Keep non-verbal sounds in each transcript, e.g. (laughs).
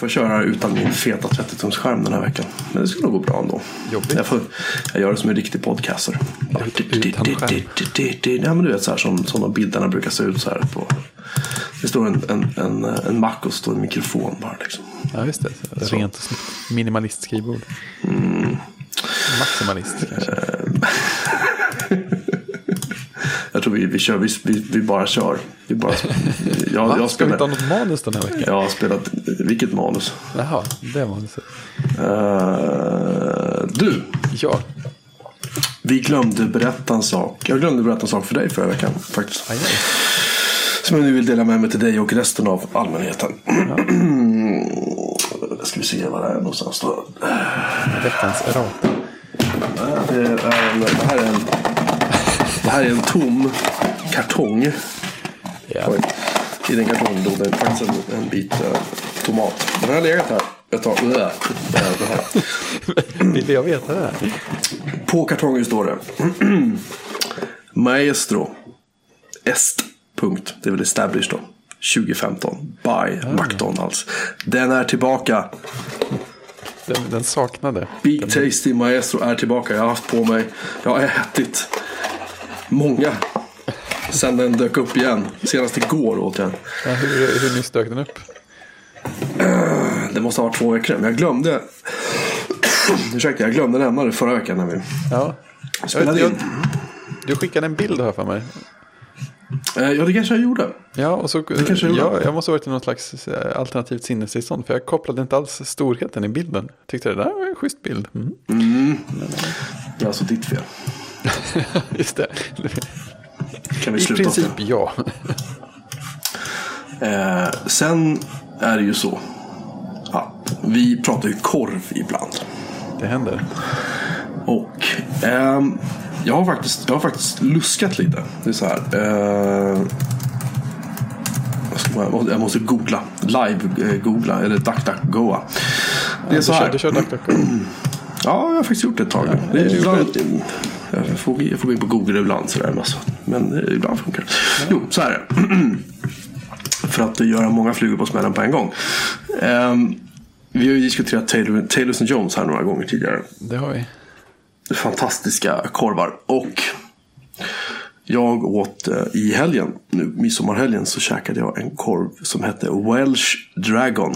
Får köra utan min feta 30-tumsskärm den här veckan. Men det ska nog gå bra ändå. Jobbigt. Jag, får, jag gör det som en riktig podcaster. Bara utan skärm. Ja, men du vet så här som, som de bilderna brukar se ut så här på. Det står en, en, en, en mack och står en mikrofon bara liksom. Ja, just det. Så. Rent och snyggt. Minimalist-skrivbord. Maximalist kanske. (laughs) Jag tror vi, vi kör, vi, vi, bara kör. Vi bara, (laughs) jag, Va? jag Ska vi inte ha spelar, något manus den här veckan? jag har spelat, vilket manus? Jaha, det manuset. Eh, du, Ja, vi glömde berätta en sak. Jag glömde berätta en sak för dig förra veckan faktiskt. aj, aj. Som jag nu vill dela med mig till dig och resten av allmänheten. (clears throat) Ska vi se var det är någonstans då. Veckans errata. Det, är en, det, här är en, det här är en tom kartong. Ja. Oj. I den kartongen låg det faktiskt en, en bit eh, tomat. Den har legat här ett tag. Här. Vill jag veta det här? På kartongen står det. (clears throat) Maestro. Est. Punkt. Det är väl established då. 2015. By McDonalds. Den är tillbaka. Den, den saknade. Big Tasty Maestro är tillbaka. Jag har haft på mig. Jag har ätit många. Sen den dök upp igen. Senast igår åt jag den. Ja, hur, hur nyss dök den upp? Det måste ha varit två veckor. Men jag glömde. Ursäkta, jag glömde nämna det förra veckan när vi Ja. spelade Jag- in. Du skickade en bild här för mig. Eh, Ja, det kanske jag gjorde. Ja, och så, kanske jag ja, gjorde. jag måste ha varit i något slags eh, alternativt sinnestillstånd. För jag kopplade inte alls storheten i bilden. Tyckte det där var en schysst bild. Mm. Det är alltså ditt fel. (laughs) Just det. Kan vi I sluta oss princip ja. (laughs) Eh, sen är det ju så att vi pratar ju korv ibland. Det händer. Och ehm, jag, har faktiskt, jag har faktiskt luskat lite. Det är så här. Eh, jag måste- googla. Live-googla. eller DuckDuckGoa. Det är så du kör, här. du kör DuckDuckGo. Ja, jag har faktiskt gjort det ett tag nu. det är Det är jag, får, jag får gå in på Google ibland sådär. Massa. Men eh, ibland funkar det. Jo, så här. (clears throat) För att göra många flugor på smällen på en gång. Ehm, vi har ju diskuterat Taylor, Taylor St. Jones här några gånger tidigare. Det har vi. Fantastiska korvar. Och jag åt eh, i helgen, nu midsommarhelgen, så käkade jag en korv som hette Welsh Dragon.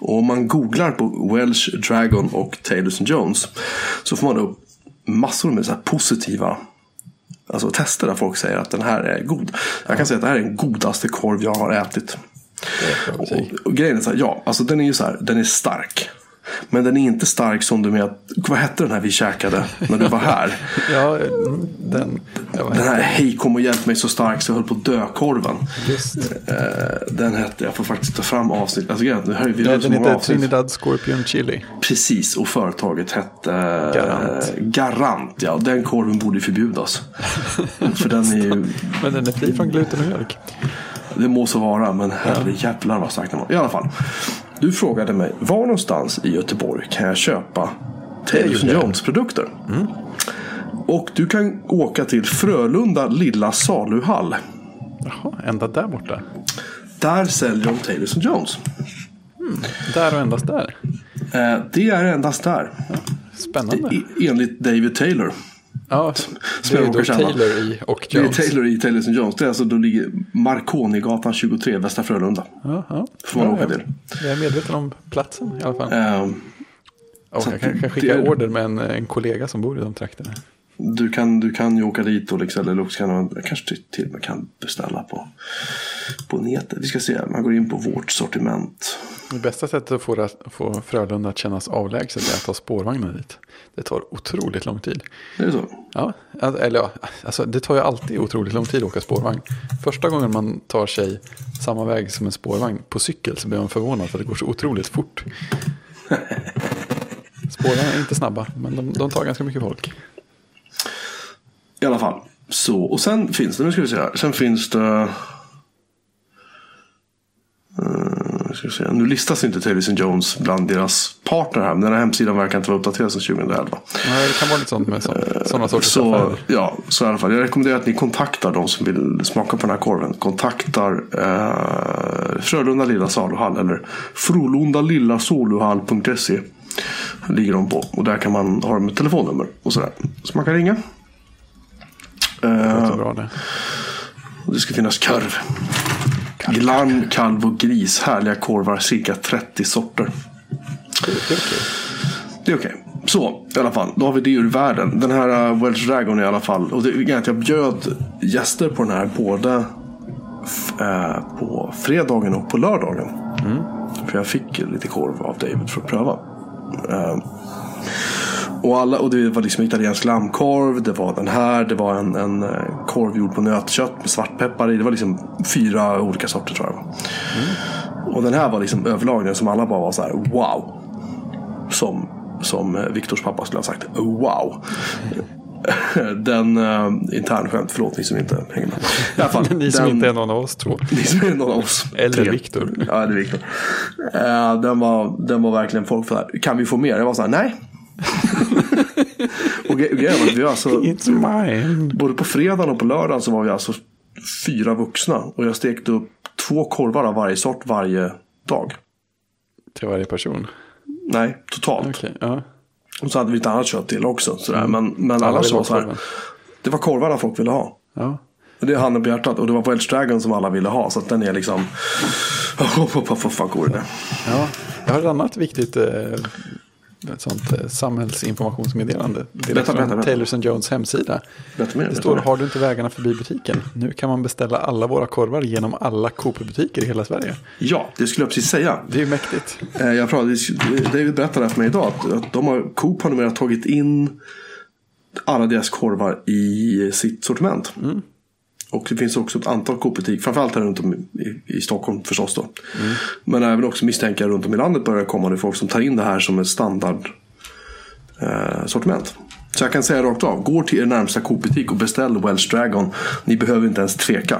Och om man googlar på Welsh Dragon och Taylor St. Jones så får man upp massor med så här positiva alltså, tester där folk säger att den här är god. Jag kan säga att det här är den godaste korv jag har ätit. Och, och grejen är så här, ja, alltså den är ju så här, den är stark. Men den är inte stark som du med, vad hette den här vi käkade när du var här? (laughs) Ja, den. Ja, Den här Hej kom och hjälp mig så stark så jag höll på att dö korven. den? Eh, den hette, jag får faktiskt ta fram avsnitt. Alltså, nu har vi så den avsnitt. Trinidad Scorpion Chili. Precis, och företaget hette Garant. Garant. Ja, den korven borde ju förbjudas. (laughs) För den är ju, Men den är fri från gluten och mjölk. det må så vara, men herrejävlar vad stark den var. I alla fall. Du frågade mig, var någonstans i Göteborg kan jag köpa Taylor. Jones produkter? Och du kan åka till Frölunda lilla saluhall. Jaha, ända där borta. Där säljer de Taylor Jones. Där och endast där. Eh, det är endast där. Spännande. I, enligt David Taylor. Ja, det är då. Taylor i och Det är Jones. Taylor i Taylor Jones. Det är alltså, då ligger Marconigatan 23, Västra Frölunda. Ja, ja. Får man Ja, åka till. Jag är medveten om platsen i alla fall. Ehm, och jag att kan, det skicka är- order med en, en kollega som bor i de trakterna. du, kan, du kan ju åka dit och liksom, eller också kan man kanske till och med kan beställa på, på nätet. Vi ska se, man går in på vårt sortiment. Det bästa sättet att få, få Frölunda att kännas avlägset är att ta spårvagnen dit. Det tar otroligt lång tid. Är det så? Ja, alltså- eller ja, alltså det tar ju alltid otroligt lång tid att åka spårvagn. Första gången man tar sig samma väg som en spårvagn på cykel så blir man förvånad för det går så otroligt fort. Spårvagnar är inte snabba, men de, de tar ganska mycket folk. I alla fall. Så, och sen finns det, nu ska vi se här. Sen finns det... Uh, ska se, nu listas inte Taylor Jones bland deras partner här. Men den här hemsidan verkar inte vara uppdaterad sedan 2011. Nej, det kan vara lite sånt med sådana sorters Så, affärer. ja, så i alla fall. Jag rekommenderar att ni kontaktar de som vill smaka på den här korven. Kontaktar eh, Frölunda Lilla Saluhall eller frolundalillasaluhall.se ligger de på. Och där kan man ha dem ett telefonnummer och sådär. Så man kan ringa. Det Eh, låter bra det. och det ska finnas korv. Glann, kalv och gris. Härliga korvar. Cirka 30 sorter. Det, är okej. Det är okej. Så, i alla fall. Då har vi det ur världen. Den här uh, Welsh Dragon i alla fall. Och det är att jag bjöd gäster på den här både eh, på fredagen och på lördagen. För jag fick lite korv av David för att pröva. Eh, och, alla, och det var liksom italiensk lammkorv, det var den här, det var en, en eh, korv gjord på nötkött med svartpeppar i. Det var liksom fyra olika sorter tror jag. det var. Och den här var liksom överlag som alla bara var så här wow. Som, som eh, Viktors pappa skulle ha sagt wow. (laughs) Den uh, internskämt, förlåt ni som inte hänger med. I alla fall, (laughs) Ni som den, inte är någon av oss två. (laughs) ni som är någon av oss. Eller. Viktor. Ja, det är Viktor. Eh, den, var, den var verkligen folk för här. Kan vi få mer? Jag var så här, nej. Och gre- grejen var att vi alltså, både på fredagen och på lördagen så var vi alltså fyra vuxna. Och jag stekte upp två korvar av varje sort varje dag. Till varje person. Nej, totalt. Okej, ja. Och så hade vi lite annat kött till också. Sådär. Men, men Alla annars var så här. Det var korvarna folk ville ha. ja. Och Det är handen på hjärtat. Och det var Welsh Dragon som alla ville ha. Så att den är liksom... Vad fan går det? Ja, jag har ett annat viktigt eh, ett sånt eh, samhällsinformationsmeddelande. Direkt från berätta, berätta. Taylor St. Jones hemsida. Berätta mer. Det står, har du inte vägarna förbi butiken? Nu kan man beställa alla våra korvar genom alla Coop-butiker i hela Sverige. Ja, det skulle jag precis säga. Det är ju mäktigt. Eh, Jag pratade, David berättade för mig idag att, de har, Coop har numera tagit in alla deras korvar i sitt sortiment. Och det finns också ett antal Coop-butiker, framförallt här runt om i, i Stockholm förstås då. Men även också misstänker runt om i landet börjar komma nu folk som tar in det här som ett standard eh. Så jag kan säga rakt av, gå till er närmsta Coop-butik och beställ Welsh Dragon. Ni behöver inte ens tveka.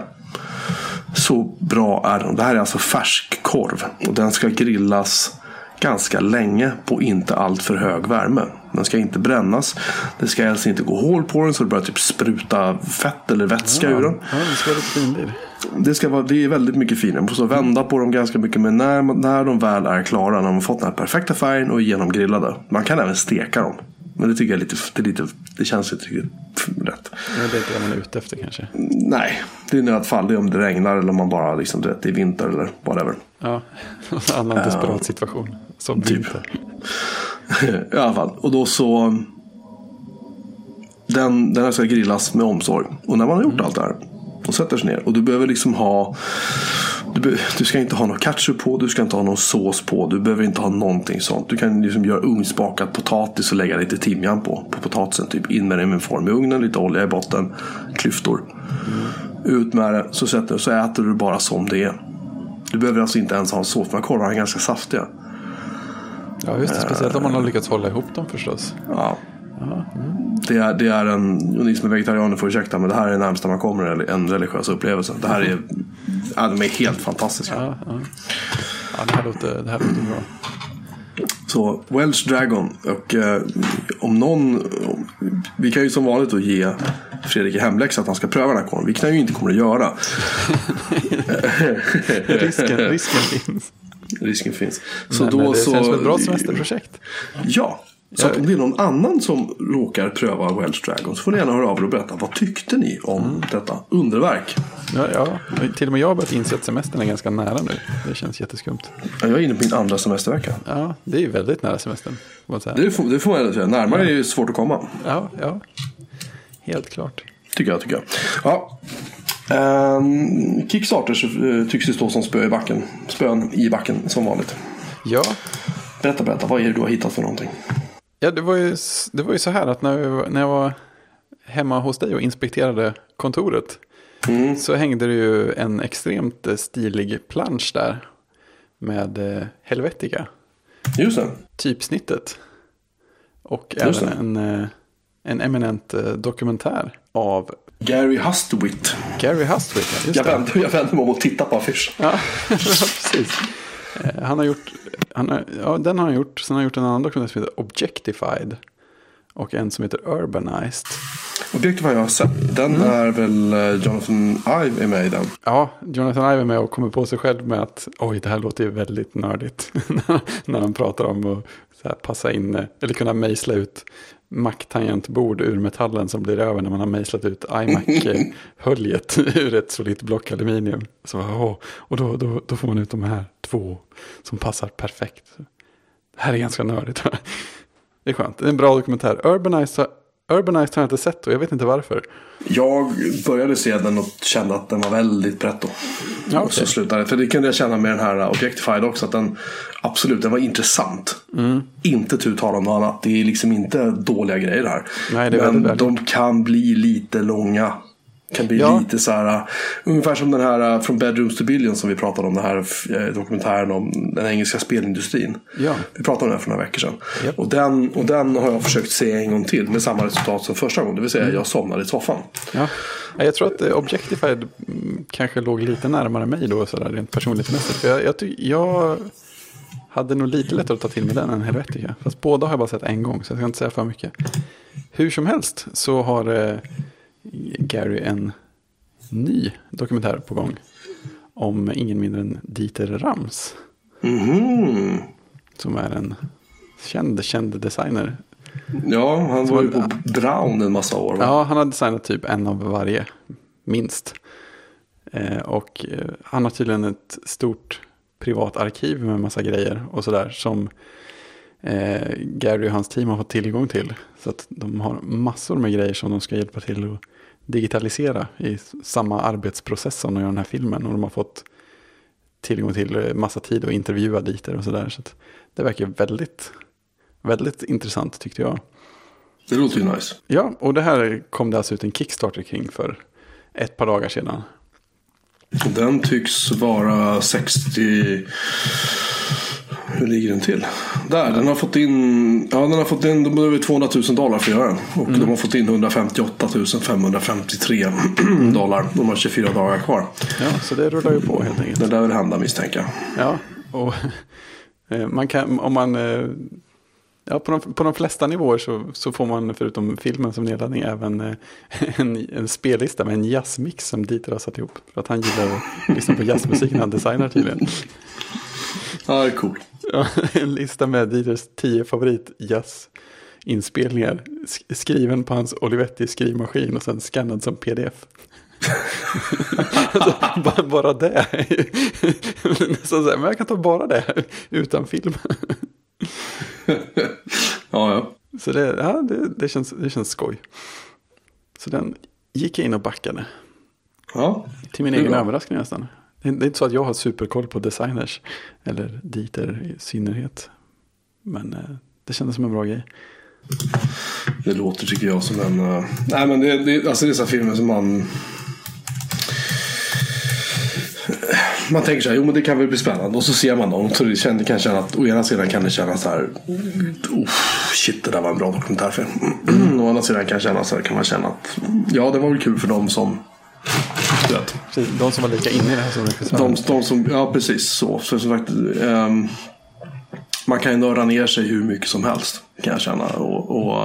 Så bra är den. Det här är alltså färsk korv. Och den ska grillas ganska länge på inte allt för hög värme. Den ska inte brännas. Det ska helst inte gå hål på den så det börjar typ spruta fett eller vätska ur den. Ja, det ska vara lite finlir. Det, ska vara, det är väldigt mycket finare. Man så vända på dem ganska mycket. Men när, när de väl är klara, när de har fått den här perfekta färgen och är genomgrillade. Man kan även steka dem. Men det tycker jag lite, det, lite, det känns inte riktigt rätt. Men det är inte det man är ute efter kanske. Nej, det är nödfall. Det är om det regnar eller om man bara liksom, du vet, det är vinter eller whatever. Ja, en (laughs) annan desperat situation. Som Typ. vinter. I alla fall. Och då så. Den, den här ska grillas med omsorg. Och när man har gjort allt det här. Och sätter sig ner. Och du behöver liksom ha. Du, be, du ska inte ha någon ketchup på. Du ska inte ha någon sås på. Du behöver inte ha någonting sånt. Du kan liksom göra ugnsbakad potatis och lägga lite timjan på. På potatisen. Typ in med den i en form i ugnen. Lite olja i botten. Klyftor. Ut med det. Så, sätter, så äter du bara som det är. Du behöver alltså inte ens ha en sås. För korvarna är ganska saftiga. Ja, just det. Speciellt om man har lyckats hålla ihop dem förstås. Ja. Det är, det är en, och ni som är vegetarianer får ursäkta, men det här är närmsta man kommer en religiös upplevelse. Det här är, ja, de är helt fantastiska. Ja, ja. ja det, här låter, det här låter bra. Så Welsh Dragon och eh, om någon, vi kan ju som vanligt då ge Fredrik i hemläxa att han ska pröva den här korven, vilket han ju inte kommer att göra. (laughs) (laughs) Risken, risken finns. Risken finns. Så Men, då det så, känns som ett bra semesterprojekt. Ja, så att om det är någon annan som råkar pröva Welsh Dragon så får ni gärna höra av er och berätta. Vad tyckte ni om detta underverk? Ja, ja, till och med jag har börjat inse att semestern är ganska nära nu. Det känns jätteskumt. Jag är inne på min andra semestervecka. Ja, det är ju väldigt nära semestern. Det får, det får man säga. Närmare är ju svårt att komma. Ja, ja. Helt klart. Tycker jag. Tycker jag. Ja. Ehm, Kickstarter uh, tycks ju stå som spö i backen. Spön i backen som vanligt. Ja, Berätta, berätta. Vad är det du har hittat för någonting? ja det, var ju, det var ju så här att när, när jag var hemma hos dig och inspekterade kontoret. Så hängde det ju en extremt eh, stilig plansch där. Med eh, Helvetica. Just det. typsnittet. Och Just även en, eh, en eminent eh, dokumentär av Gary Hustwit. Gary Hustwit. ja, Just Jag vänder, jag vänder mig om och tittar på affischen. Ja, precis. Eh, Han har gjort Han är, ja, den har han gjort. Sen har han gjort en annan dokumentär som heter Objectified. Och en som heter Urbanized. Objektiv har jag sett. Den Mm. är väl eh, Jonathan Ive är med i den. Ja, Jonathan Ive är med och kommer på sig själv med att oj, det här låter ju väldigt nördigt. (laughs) När han pratar om att så här, passa in, eh, eller kunna mejsla ut Mac-tangentbord ur metallen som blir över när man har mejslat ut iMac-höljet (laughs) ur ett solitt block aluminium. Så, åh, och då, då, då får man ut de här två som passar perfekt. Det här är ganska nördigt. (laughs) Det är skönt, det är en bra dokumentär. Urbanized, Urbanized har jag inte sett och jag vet inte varför. Jag började se den och kände att den var väldigt pretto. Ja, Och så slutade det. För det kunde jag känna med den här Objectified också. Att den absolut, den var intressant. Mm. Inte tu tal om något annat. Det är liksom inte dåliga grejer här. Nej, det är Men väldigt väl de kan bli lite långa. Kan bli Ja. lite så här. Ungefär som den här uh, från Bedrooms to Billions som vi pratade om. Den här uh, dokumentären om den engelska spelindustrin. Ja. Vi pratade om den för några veckor sedan. Japp. Och, den, och den har jag försökt se en gång till. Med samma resultat som första gången. Det vill Mm. säga jag somnade i soffan. Ja. Ja, Jag tror att eh, Objectified mm, kanske låg lite närmare mig då, sådär, rent personlighetsmässigt. För jag, jag, ty- jag hade nog lite lättare att ta till mig den än Helvetica. Fast båda har jag bara sett en gång, så jag ska inte säga för mycket. Hur som helst så har eh, Gary en ny dokumentär på gång. Om ingen mindre än Dieter Rams. Mhm. Som är en känd, känd designer. Ja, han var ju på. Brown en massa år. Va? Ja, han har designat typ en av varje, minst. Eh, och eh, han har tydligen ett stort privat arkiv med massa grejer och sådär som eh, Gary och hans team har fått tillgång till. Så att de har massor med grejer som de ska hjälpa till att digitalisera i samma arbetsprocess som de gör den här filmen. Och de har fått tillgång till eh, massa tid att intervjua diter och sådär. Så att det verkar väldigt, väldigt intressant tyckte jag. Det låter ju nice. Ja, och det här kom det alltså ut en Kickstarter kring för ett par dagar sedan. Den tycks vara 60... Hur ligger den till? Där, den har fått in... Ja, den har fått in... De behöver 200 000 dollar för att göra den. Och de har fått in 158 553 (clears throat) dollar. De har 24 dagar kvar. Ja, så det rullar ju på helt enkelt. Det lär väl hända misstänker jag. Ja, och (laughs) eh, man kan, om man, eh, ja, på, de, på de flesta nivåer så, så får man förutom filmen som nedladdning även eh, (laughs) en, en spellista med en jazzmix som Dieter har satt ihop. För att han gillar att lyssna på jazzmusik när han designar tydligen. Ja, det är cool. Ja, (laughs) en lista med Dieters tio favorit jazzinspelningar. sk- Skriven på hans Olivetti skrivmaskin och sen skannad som pdf. (laughs) alltså, bara, bara det. Nästan (laughs) så här, men jag kan ta bara det utan film. Ja, ja. Så det, ja, det, det, känns, det känns skoj. Så den gick jag in och backade. ja. Till min egen bra. överraskning nästan. Det är inte så att jag har superkoll på designers. Eller diter i synnerhet. Men eh, det kändes som en bra grej. Det låter tycker jag som en... Eh, nej men det, det, alltså dessa filmer som man... Man tänker så här, jo men det kan väl bli spännande. Och så ser man dem. Så det känner, kan kännas att, å ena sidan kan det kännas så här. Oh, shit, det där var en bra dokumentärfilm. (clears throat) å andra sidan kan, känna så här, kan man känna att ja, det var väl kul för dem som... Precis, De som var lika inne i det här som de, de som, ja precis så. så som sagt, ehm, man kan ju nörda ner sig hur mycket som helst. Kan jag känna. Och, och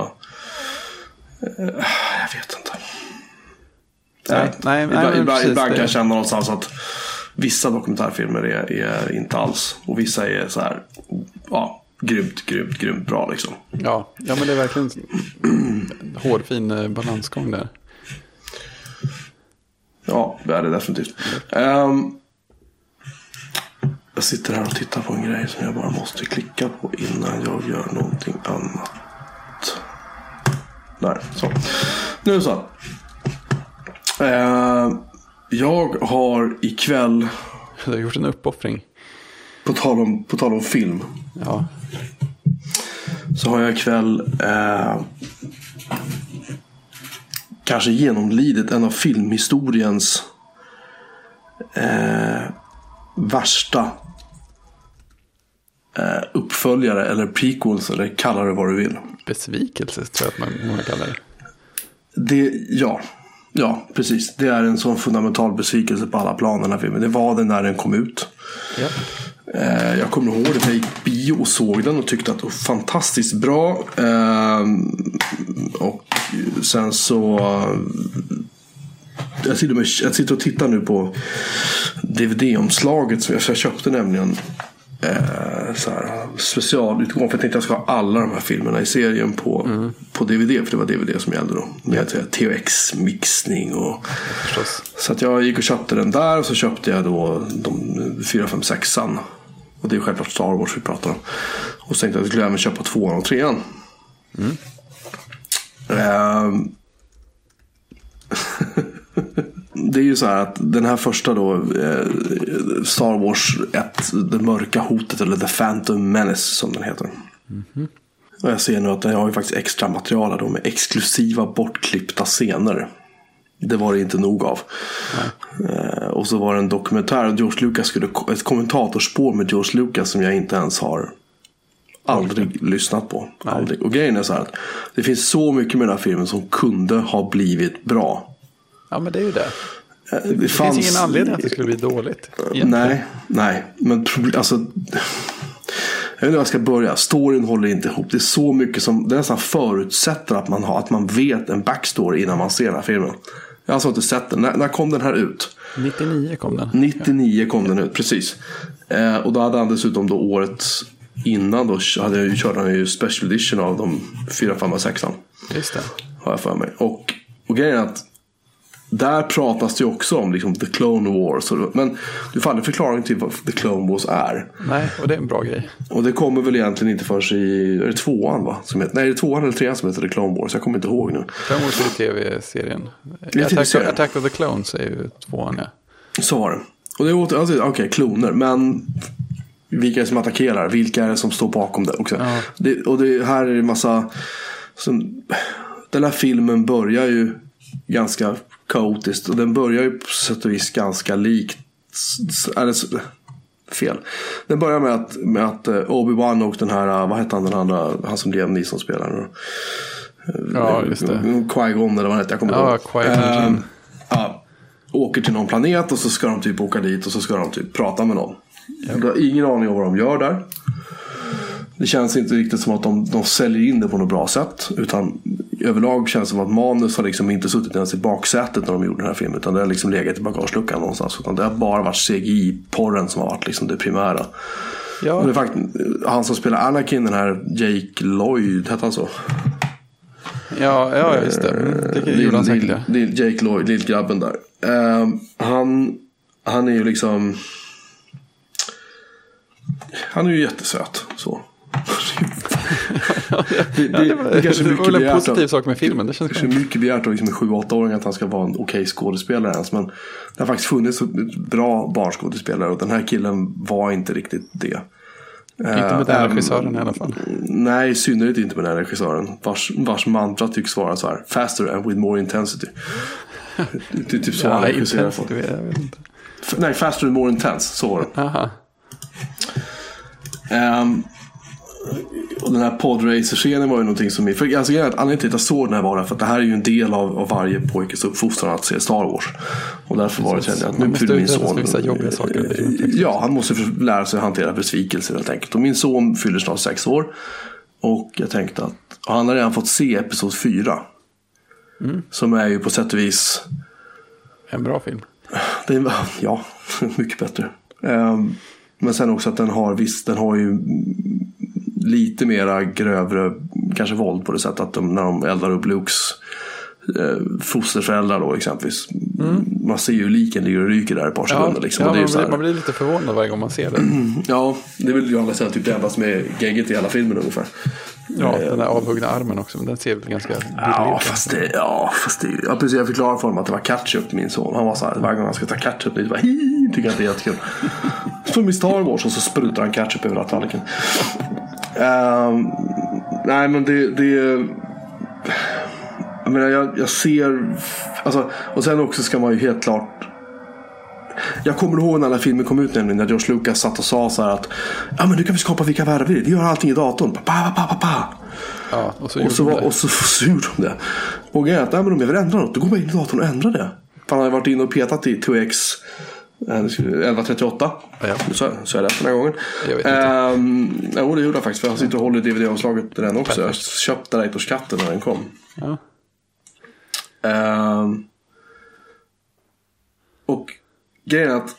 eh, jag vet inte. Nej, nej, nej, ibland ibland, ibland kan jag känna någonstans att vissa dokumentärfilmer är, är inte alls. Och vissa är så här, ja, grymt, grymt, grymt bra liksom. Ja, ja, men det är verkligen en (clears throat) hårfin eh, balansgång där. Ja, det är det definitivt. Ehm, jag sitter här och tittar på en grej som jag bara måste klicka på innan jag gör någonting annat. Där, så. Nu så. Ehm, jag har ikväll, Du har gjort en uppoffring. på tal om, på tal om film, Ja, så har jag ikväll eh, kanske genomlidit en av filmhistoriens eh, värsta eh, uppföljare eller prequels eller kalla det vad du vill. besvikelse tror jag att man många kallar det. Det, ja, ja, precis. Det är en sån fundamental besvikelse på alla plan den här filmen. Det var det när den kom ut. Ja. Eh, jag kommer ihåg att jag gick bio och såg den och tyckte att det var fantastiskt bra. Eh, och sen så... Jag sitter, med, jag sitter och tittar nu på DVD-omslaget som jag, jag köpte nämligen eh, så här, specialutgång. För jag tänkte att jag ska ha alla de här filmerna i serien på, mm. på DVD. För det var DVD som gällde då. Med THX-mixning och... Förstås. Så att jag gick och köpte den där och så köpte jag då de 4, 5, 6 Och det är självklart Star Wars vi pratar om. Och så tänkte jag att jag skulle även köpa tvåan och trean. Mm. Um, (laughs) det är ju så här att den här första då, eh, Star Wars 1, Det mörka hotet eller The Phantom Menace som den heter. Mm -hmm. Och jag ser nu att den har ju faktiskt extra material då med exklusiva bortklippta scener. Det var det inte nog av. Eh, och så var det en dokumentär. George Lucas skulle, ett kommentatorspår med George Lucas som jag inte ens har aldrig mm. lyssnat på. Aldrig. Och grejen är så här att det finns så mycket med den här filmen som kunde ha blivit bra. Ja men det är ju det. Eh, det, det fanns... finns ingen anledning att det skulle bli dåligt. Egentligen. Nej, nej. Men alltså... Jag vet inte var jag ska börja. Storyn håller inte ihop. Det är så mycket som det nästan förutsätter att man, har, att man vet en backstory innan man ser den här filmen. Jag har alltså inte sett den. När, när kom den här ut? 99 kom den. 99 kom den ut, precis. Eh, och då hade han dessutom då året innan då hade jag, körde han ju special edition av de 4, 5 och 6 Just det. Har jag för mig. Och, och grejen är att där pratas det ju också om liksom, The Clone Wars. Men du får aldrig förklaring till vad The Clone Wars är. Nej, och det är en bra grej. Och det kommer väl egentligen inte förrän i, är det tvåan va? Som heter, nej, är det tvåan eller trean som heter The Clone Wars? Jag kommer inte ihåg nu. Clone Wars är tv-serien. Attack, Attack of the Clones är ju tvåan ja. Så var det. Och det är alltså, okej, okay, kloner. Men vilka är det som attackerar? Vilka är det som står bakom det också? Ja. det och det här är det massa... Som, den här filmen börjar ju ganska kaotiskt. Och den börjar ju på sätt och vis ganska likt. Eller, fel. Den börjar med att, med att eh, Obi-Wan och den här, eh, vad hette han den andra, han som Liam Neeson spelar nu. Ja, just det. Qui-Gon eller vad han hette, jag kommer ja, ihåg. Um, ja, åker till någon planet och så ska de typ åka dit och så ska de typ prata med någon. Jag har ingen aning om vad de gör där. Det känns inte riktigt som att de, de säljer in det på något bra sätt. Utan överlag känns det som att manus har liksom inte suttit ens i baksätet när de gjorde den här filmen. Utan det har liksom legat i bagageluckan någonstans. Utan det har bara varit CGI-porren som har varit liksom det primära. Ja. det faktiskt, han som spelar Anakin, den här Jake Lloyd, hette han så? Ja, ja just det. Det Lill, gjorde han säkert. Jake Lloyd, lillgrabben där. Uh, han, han är ju liksom... Han är ju jättesöt. Så det, det, ja, det, det, kanske det var en positiv sak med filmen. Det känns kanske mycket begärt av liksom en 7-8-åring att han ska vara en okej okay skådespelare ens. Men det har faktiskt funnits bra barnskådespelare och den här killen var inte riktigt det. Inte med den uh, regissören i alla fall. Nej, i synnerhet inte med den regissören. Vars, vars mantra tycks vara så här. Faster and with more intensity. det är typ så ja, han regisserar. Nej, faster and more intense. Så var det. Um, och den här podracer-scenen var ju någonting som... För alltså, anledningen till att jag såg den här var för att det här är ju en del av, av varje pojkes uppfostran att se Star Wars. Och därför var det kände jag att nu fyller min son... Jobbiga saker, ja, han måste lära sig att hantera besvikelser helt enkelt. Och min son fyller snart sex år. Och jag tänkte att han har redan fått se Episod 4. Mm. Som är ju på sätt och vis... En bra film. Det är, ja, (laughs) mycket bättre. Um, men sen också att den har visst, den har ju lite mera grövre kanske våld på det sättet att de, när de eldar upp Lukes eh, fosterföräldrar då exempelvis. Mm. Man ser ju liken ligger och ryker där ett par sekunder. Ja, liksom. ja, man, blir, man, blir, lite förvånad varje gång man ser det. (clears throat) ja, det är väl ju alla säga typ det enda som är gegget i hela filmen ungefär. Ja, den där avhuggna armen också. Men den ser väl ganska billig ja, fast det, ja, fast det, ja, precis. Jag förklarade för honom att det var ketchup min son. Han var så här, varje gång han ska ta ketchup, det bara (laughs) tycker att det är jättekul. (laughs) Som i Star Wars och så sprutar han ketchup över tallriken. Um, nej men det, det jag, menar, jag, jag ser, alltså, och sen också ska man ju helt klart jag kommer ihåg när här filmen kom ut nämligen. När George Lucas satt och sa så här att Ja men nu kan vi skapa vilka världar vi vill. Vi gör allting i datorn. Pa, pa, pa, pa, pa. Ja, och så, och så, var, och så, så gjorde de det. Och grejen är att om jag vill ändra något. Då går man in i datorn och ändrar det. För han hade varit inne och petat i 2X Eh, det skulle- 11.38. Ja. Så, så är det den här gången. Jag vet inte. Ehm, jo, det gjorde jag faktiskt. För jag sitter och håller i DVD-omslaget till den också. Jag köpte Directors-katten när den kom. Ja. Ehm, och grejen är att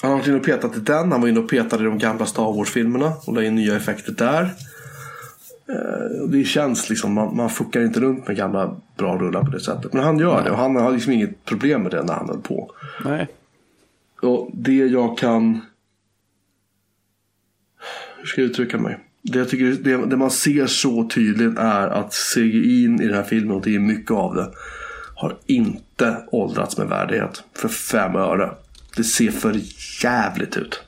han har varit inne och petat i den. Han var inne och petade i de gamla Star Wars-filmerna. Och la in nya effekter där. Ehm, det känns liksom, man, man fuckar inte runt med gamla bra rullar på det sättet. Men han gör det och han har liksom inget problem med det när han höll på. Nej. Och det jag kan... Hur ska jag uttrycka mig? Det, jag tycker, det, det man ser så tydligt är att CGI i den här filmen, och det är mycket av det, har inte åldrats med värdighet. För fem öre. Det ser för jävligt ut.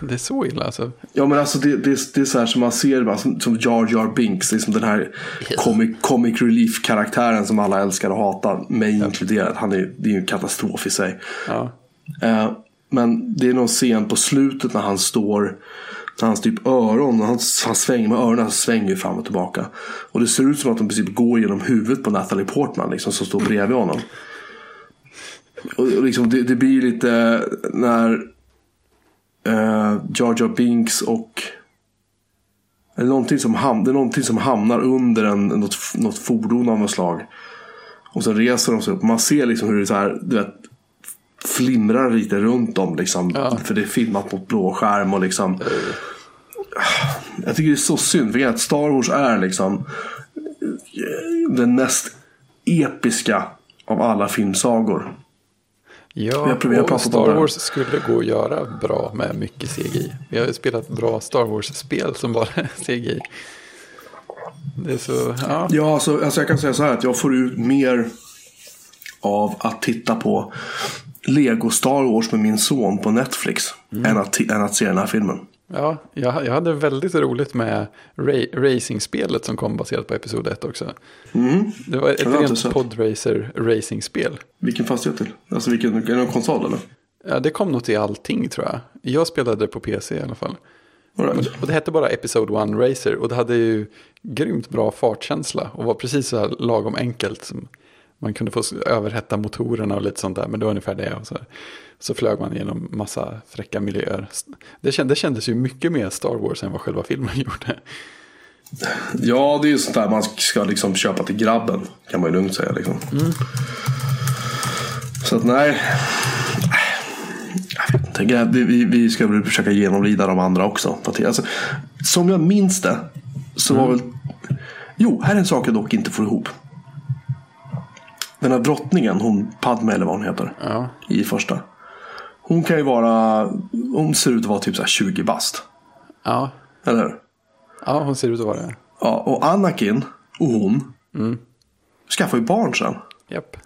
Det är så illa alltså. Ja men alltså det, det, det är så här som man ser som, som Jar Jar Binks. Liksom den här comic, comic relief karaktären som alla älskar och hatar. Mig inkluderat. Han är, det är ju en katastrof i sig. Ja. Eh, men det är någon scen på slutet när han står när hans typ öron, när han, han svänger med öronen, han svänger fram och tillbaka. Och det ser ut som att de i princip går genom huvudet på Natalie Portman liksom, som står bredvid honom. Och, och liksom, det, det blir lite när eh, Jar Jar Binks och eller någonting som, ham, det är någonting som hamnar under en, något, något fordon av något slag. Och så reser de sig upp. Man ser liksom hur det så här, du vet, flimrar lite runt dem. Liksom, Ja. För det är filmat mot blå skärm. Och liksom, jag tycker det är så synd. För att Star Wars är liksom den mest episka av alla filmsagor. Ja, har och Star. Wars skulle gå att göra bra med mycket CGI. Vi har ju spelat bra Star Wars-spel som bara (laughs) CGI. Det är så, ja. Ja, alltså, alltså jag kan säga så här att jag får ut mer av att titta på Lego Star Wars med min son på Netflix. Än, att, än att se den här filmen. Ja, jag, jag hade väldigt roligt med ra racingspelet som kom baserat på episod 1 också. Det var ett rent sett. podracer racingspel. Vilken fastighet till? Alltså vilken, är det en konsol eller? Ja, det kom nog till allting tror jag. Jag spelade på PC i alla fall. All right. Och det hette bara Episode 1 Racer och det hade ju grymt bra fartkänsla och var precis så här lagom enkelt. Som man kunde få överhetta motorerna och lite sånt där, men det var ungefär det. Och så, så flög man genom massa fräcka miljöer. Det kändes, det kändes ju mycket mer Star Wars än vad själva filmen (laughs) gjorde. Ja, det är ju sånt där man ska liksom köpa till grabben. Kan man ju lugnt säga liksom. Så att nej. Jag vet inte. Vi, vi, ska väl försöka genomlida de andra också. Alltså, som jag minns det. Så var väl. Jo, här är en sak jag dock inte får ihop. Den här drottningen, hon Padme eller vad hon heter. Ja, I första. Hon kan ju vara. Hon ser ut att vara typ så här 20 bast. ja, Eller hur? ja hon ser ut att vara det. Ja, och Anakin och hon skaffar ju barn sen. Japp.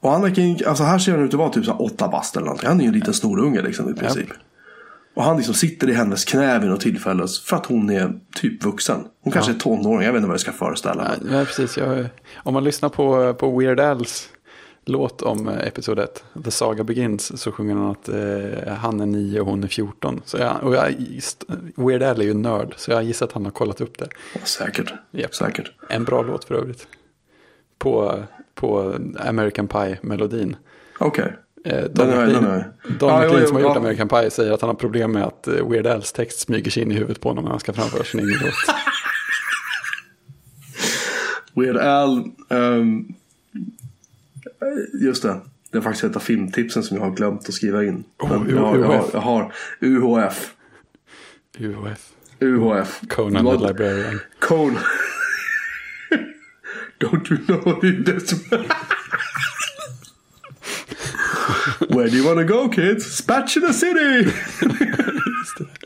Och Anakin, alltså här ser han ut att vara typ så här åtta bast eller någonting. Han är ju en liten snorunge liksom i princip. Och han liksom sitter i hennes knä vid något tillfälle för att hon är typ vuxen. Hon kanske är tonåring, jag vet inte vad det ska föreställa. Ja, ja, precis. Jag, om man lyssnar på, på Weird Al's låt om eh, episod 1, The Saga Begins, så sjunger han att eh, han är 9 och hon är 14. Så jag, och jag, Weird Al är ju nörd, så jag gissar att han har kollat upp det. Ja, säkert. Japp. Säkert. En bra låt för övrigt. På, på American Pie-melodin. Okej. Eh, Den Don har jag- McLean, som har jo, gjort. American Pie säger att han har problem med att eh, Weird Al's text smyger sig in i huvudet på honom när han ska framföra sin egen låt. (laughs) Weird Al. ehm, just det. Det är faktiskt ett av filmtipsen som jag har glömt att skriva in. Oh, jag, har, jag, har, jag har UHF. UHF. UHF. Conan Vad- the Librarian. Conan. (laughs) Don't you know this? Where do you wanna go kids? Spatula City!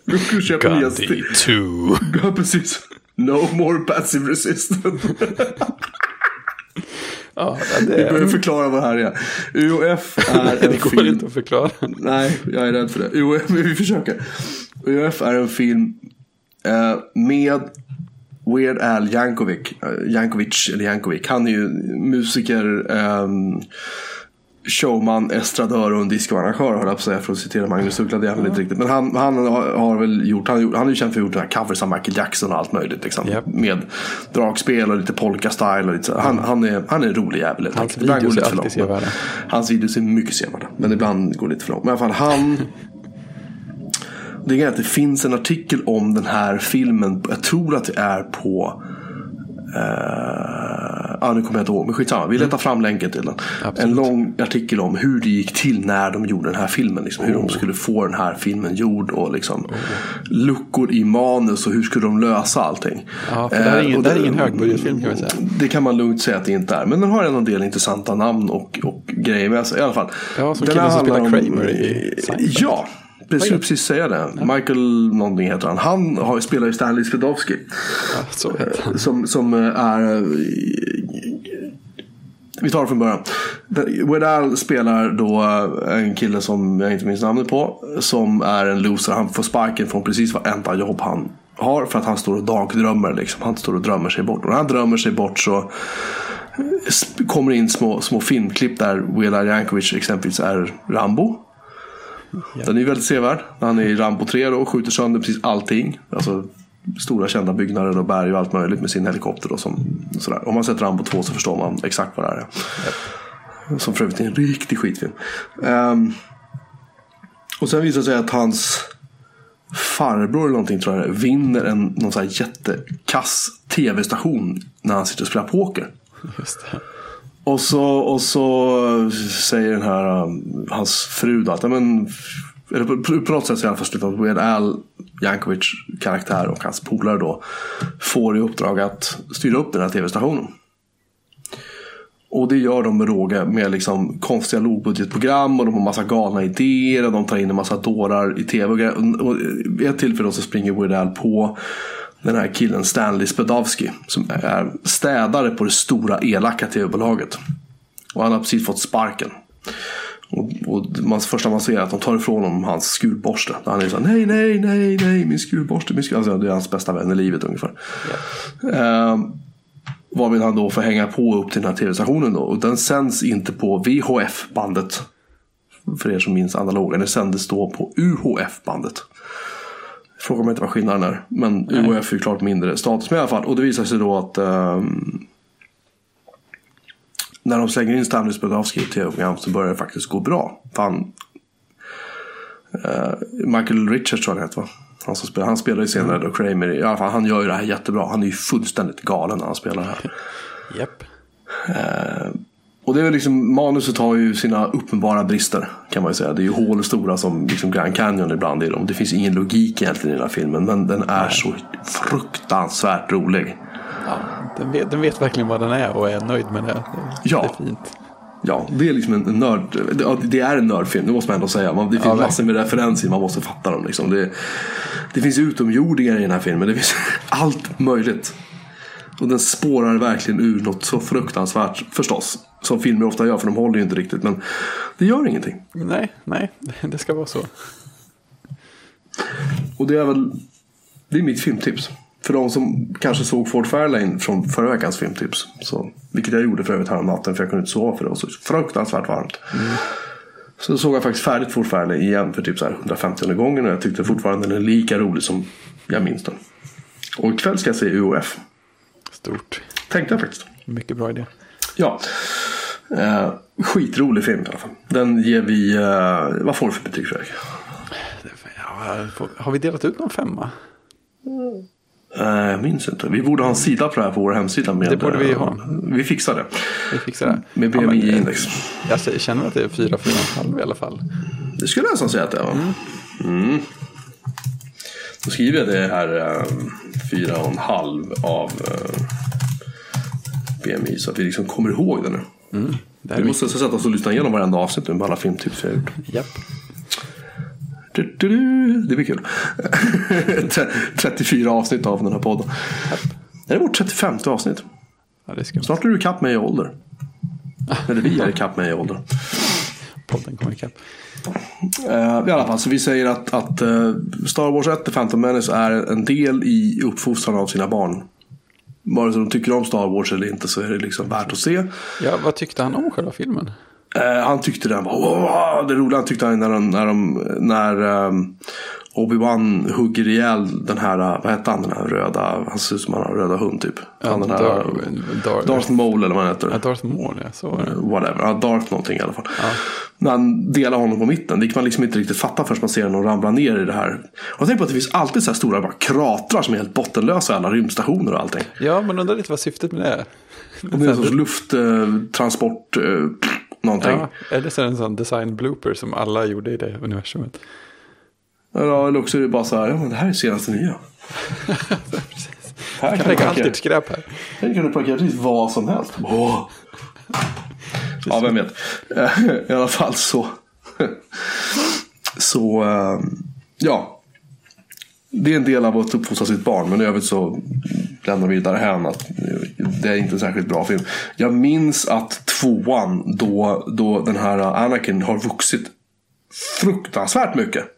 Du kan köpa nya Gandhi sti- 2. (laughs) Ja, precis. No more passive resistance. (laughs) Ja, Vi behöver det, förklara vad det här är. UOF är (laughs) en det går film. inte att förklara. Nej, jag är rädd för det. UOF, vi försöker. UOF är en film eh, med Weird Al Yankovic. Eh, Yankovic, eller Yankovic. Han är ju musiker. ehm, showman, estradör och en discoarrangör höll jag på att säga för att citera Magnus Uggla. Det är han inte riktigt. Men han, han har, har väl gjort, han, han är ju känd för att ha gjort covers av Michael Jackson och allt möjligt. Liksom, Japp. Med dragspel och lite polka-style. Och lite så. Han, han, är, han är en rolig jävel. helt Hans går videos är lite för långt, men-. Hans videos är mycket sevärda. Men ibland går det lite för långt. Men i alla fall han. (laughs) Det är att det finns en artikel om den här filmen. Jag tror att det är på Uh, ja, nu kommer jag inte ihåg, men skitsamma. Vi letar fram länken till den. Absolut. En lång artikel om hur det gick till när de gjorde den här filmen. Liksom, hur de skulle få den här filmen gjord och liksom, luckor i manus och hur skulle de lösa allting. Ja, för det här är Eh, ingen, och det är ingen högbudgetfilm kan vi säga. Det kan man lugnt säga att det inte är. Men den har en del intressanta namn och, och grejer med sig i alla fall. Ja, som killen som spelar Kramer i Seinfeld. Ja, precis, precis säga det. Michael någonting heter han. Han har, spelar ju Stanley Svedowski. Ja, han. Som, som eh, är... eh, Vi tar det från början. Weird Al spelar då eh, en kille som jag inte minns namnet på. Som är en loser. Han får sparken från precis varenda jobb han har. För att han står och dagdrömmer. Liksom. Han står och drömmer sig bort. Och när han drömmer sig bort så eh, kommer in små, små filmklipp där Weird Al Yankovic exempelvis är Rambo. Den är väldigt sevärd. Han är i Rambo 3 då och skjuter sönder precis allting. Alltså stora kända byggnader och berg och allt möjligt med sin helikopter. Då, som, sådär. Om man sett Rambo 2 så förstår man exakt vad det är. Som för övrigt är en riktig skitfilm. Ehm, och sen visar det sig att hans farbror eller någonting tror jag det vinner en någon sån här jättekass tv-station när han sitter och spelar poker. Just det. Och så, och så säger den här um, hans fru då att men, eller på, på något sätt så är han först att Weird Al Jankovic karaktär och hans polare då får i uppdrag att styra upp den här tv-stationen. Och det gör de med råge med liksom konstiga lågbudgetprogram och de har massa galna idéer och de tar in en massa dårar i tv. Och grejer. Och vid ett tillfälle så springer Weird Al på den här killen Stanley Spadowski som är städare på det stora elaka tv-bolaget. Och han har precis fått sparken. Och, och man, första man ser är att de tar ifrån honom hans skurborste. Där han är så här, nej, nej, nej, nej, min skurborste, min skur... Alltså, det är hans bästa vän i livet ungefär. Eh, varvid han då får hänga på upp till den här tv-stationen då. Och den sänds inte på VHF-bandet. För er som minns analogen. Den sändes då på UHF-bandet. Fråga mig inte vad skillnaden är. Men UHF är ju klart mindre status. Men i alla fall. Och det visar sig då att ehm, när de slänger in Stanley Spadowski i tv-program så börjar det faktiskt gå bra. Fan, eh, Michael Richards tror jag han heter va? Han, som spelar, han spelar ju senare då Kramer. I alla fall, han gör ju det här jättebra. Han är ju fullständigt galen när han spelar här. (laughs) Japp. Och det är liksom, manuset har ju sina uppenbara brister kan man ju säga. Det är ju hål stora som liksom Grand Canyon ibland i dem. Det finns ingen logik egentligen i den här filmen. Men den är så fruktansvärt rolig. Ja, den, vet, den vet verkligen vad den är och är nöjd med det. Det, Ja. det är fint. Ja, det är liksom en nörd. Det är en nördfilm, det måste man ändå säga. Det finns Ja, massor med referenser, man måste fatta dem. Liksom. Det, det finns utomjordingar i den här filmen. Det finns (laughs) allt möjligt. Och den spårar verkligen ur något så fruktansvärt, förstås. Som filmer ofta gör, för de håller ju inte riktigt. Men det gör ingenting. Nej, nej, det ska vara så. Och det är väl det är mitt filmtips. För de som kanske såg Ford Fairlane från förra veckans filmtips. Så, vilket jag gjorde för övrigt natten för jag kunde inte sova för det var så fruktansvärt varmt. Så såg jag faktiskt färdigt Ford Fairlane igen för typ så här 150 gången och jag tyckte fortfarande den är lika rolig som jag minns den. Och ikväll ska jag se UOF. Stort. Tänkte jag faktiskt. Mycket bra idé. Ja. Eh, skitrolig film i alla fall. Den ger vi, eh, vad får du för betyg Fredrik? Ja, har vi delat ut någon femma? Eh, jag minns inte. Vi borde ha en sida på det här på vår hemsida. Med, Det borde vi eh, ha. Vi fixar det. Vi fixar det. Med Ja, BMI-index. Jag säger- känner att det är fyra, fyra och en halv i alla fall. Det skulle jag nästan säga att det är. va? Mm. Då skriver jag det här eh, fyra och en halv av eh, BMI så att vi liksom kommer ihåg det nu. Det här Vi måste sätta oss och lyssna igenom varenda avsnitt nu med alla filmtips vi har gjort. Japp. Du, du, du. Det blir kul. (laughs) Tre- 34 avsnitt av den här podden. Det är vårt 35 avsnitt. Ja, det skumt. Snart är du ikapp mig i ålder. (laughs) Eller vi är ikapp mig i ålder. Podden kommer ikapp. Eh, I alla fall, så vi säger att, att eh, Star Wars 1 The Phantom Menace är en del i uppfostran av sina barn. Vare sig de tycker om Star Wars eller inte så är det liksom värt att se. Ja, vad tyckte han om själva filmen? Eh, han tyckte den var det roliga han tyckte han när, de, när, de, när um, Obi-Wan hugger ihjäl den här, vad hette han, den här röda, han ser ut som han har en röda hund typ. Han den här, Dar- Dar- Darth Maul eller vad han heter. Ja, Darth Maul, ja. Så var det. Whatever, ja, Darth någonting i alla fall. När han delar honom på mitten, det kan man liksom inte riktigt fatta förrän man ser honom ramla ner i det här. Och tänker på att det finns alltid så här stora bara kratrar som är helt bottenlösa i alla rymdstationer och allting. Ja, men undrar lite vad syftet med det är. Och det är en sorts lufttransport, eh, någonting. Ja, eller så är det en sån design blooper som alla gjorde i det universumet. Ja, eller också är det bara så här, ja men det här är senaste nya. (laughs) Här Jag kan du alltid skräp här. här kan du parkera precis vad som helst. Åh. Ja, vem vet. (laughs) I alla fall så. (laughs) Så, eh, ja. Det är en del av att uppfostra sitt barn. Men i övrigt så lämnar vi det här att det är inte en särskilt bra film. Jag minns att tvåan, då, då den här Anakin har vuxit fruktansvärt mycket.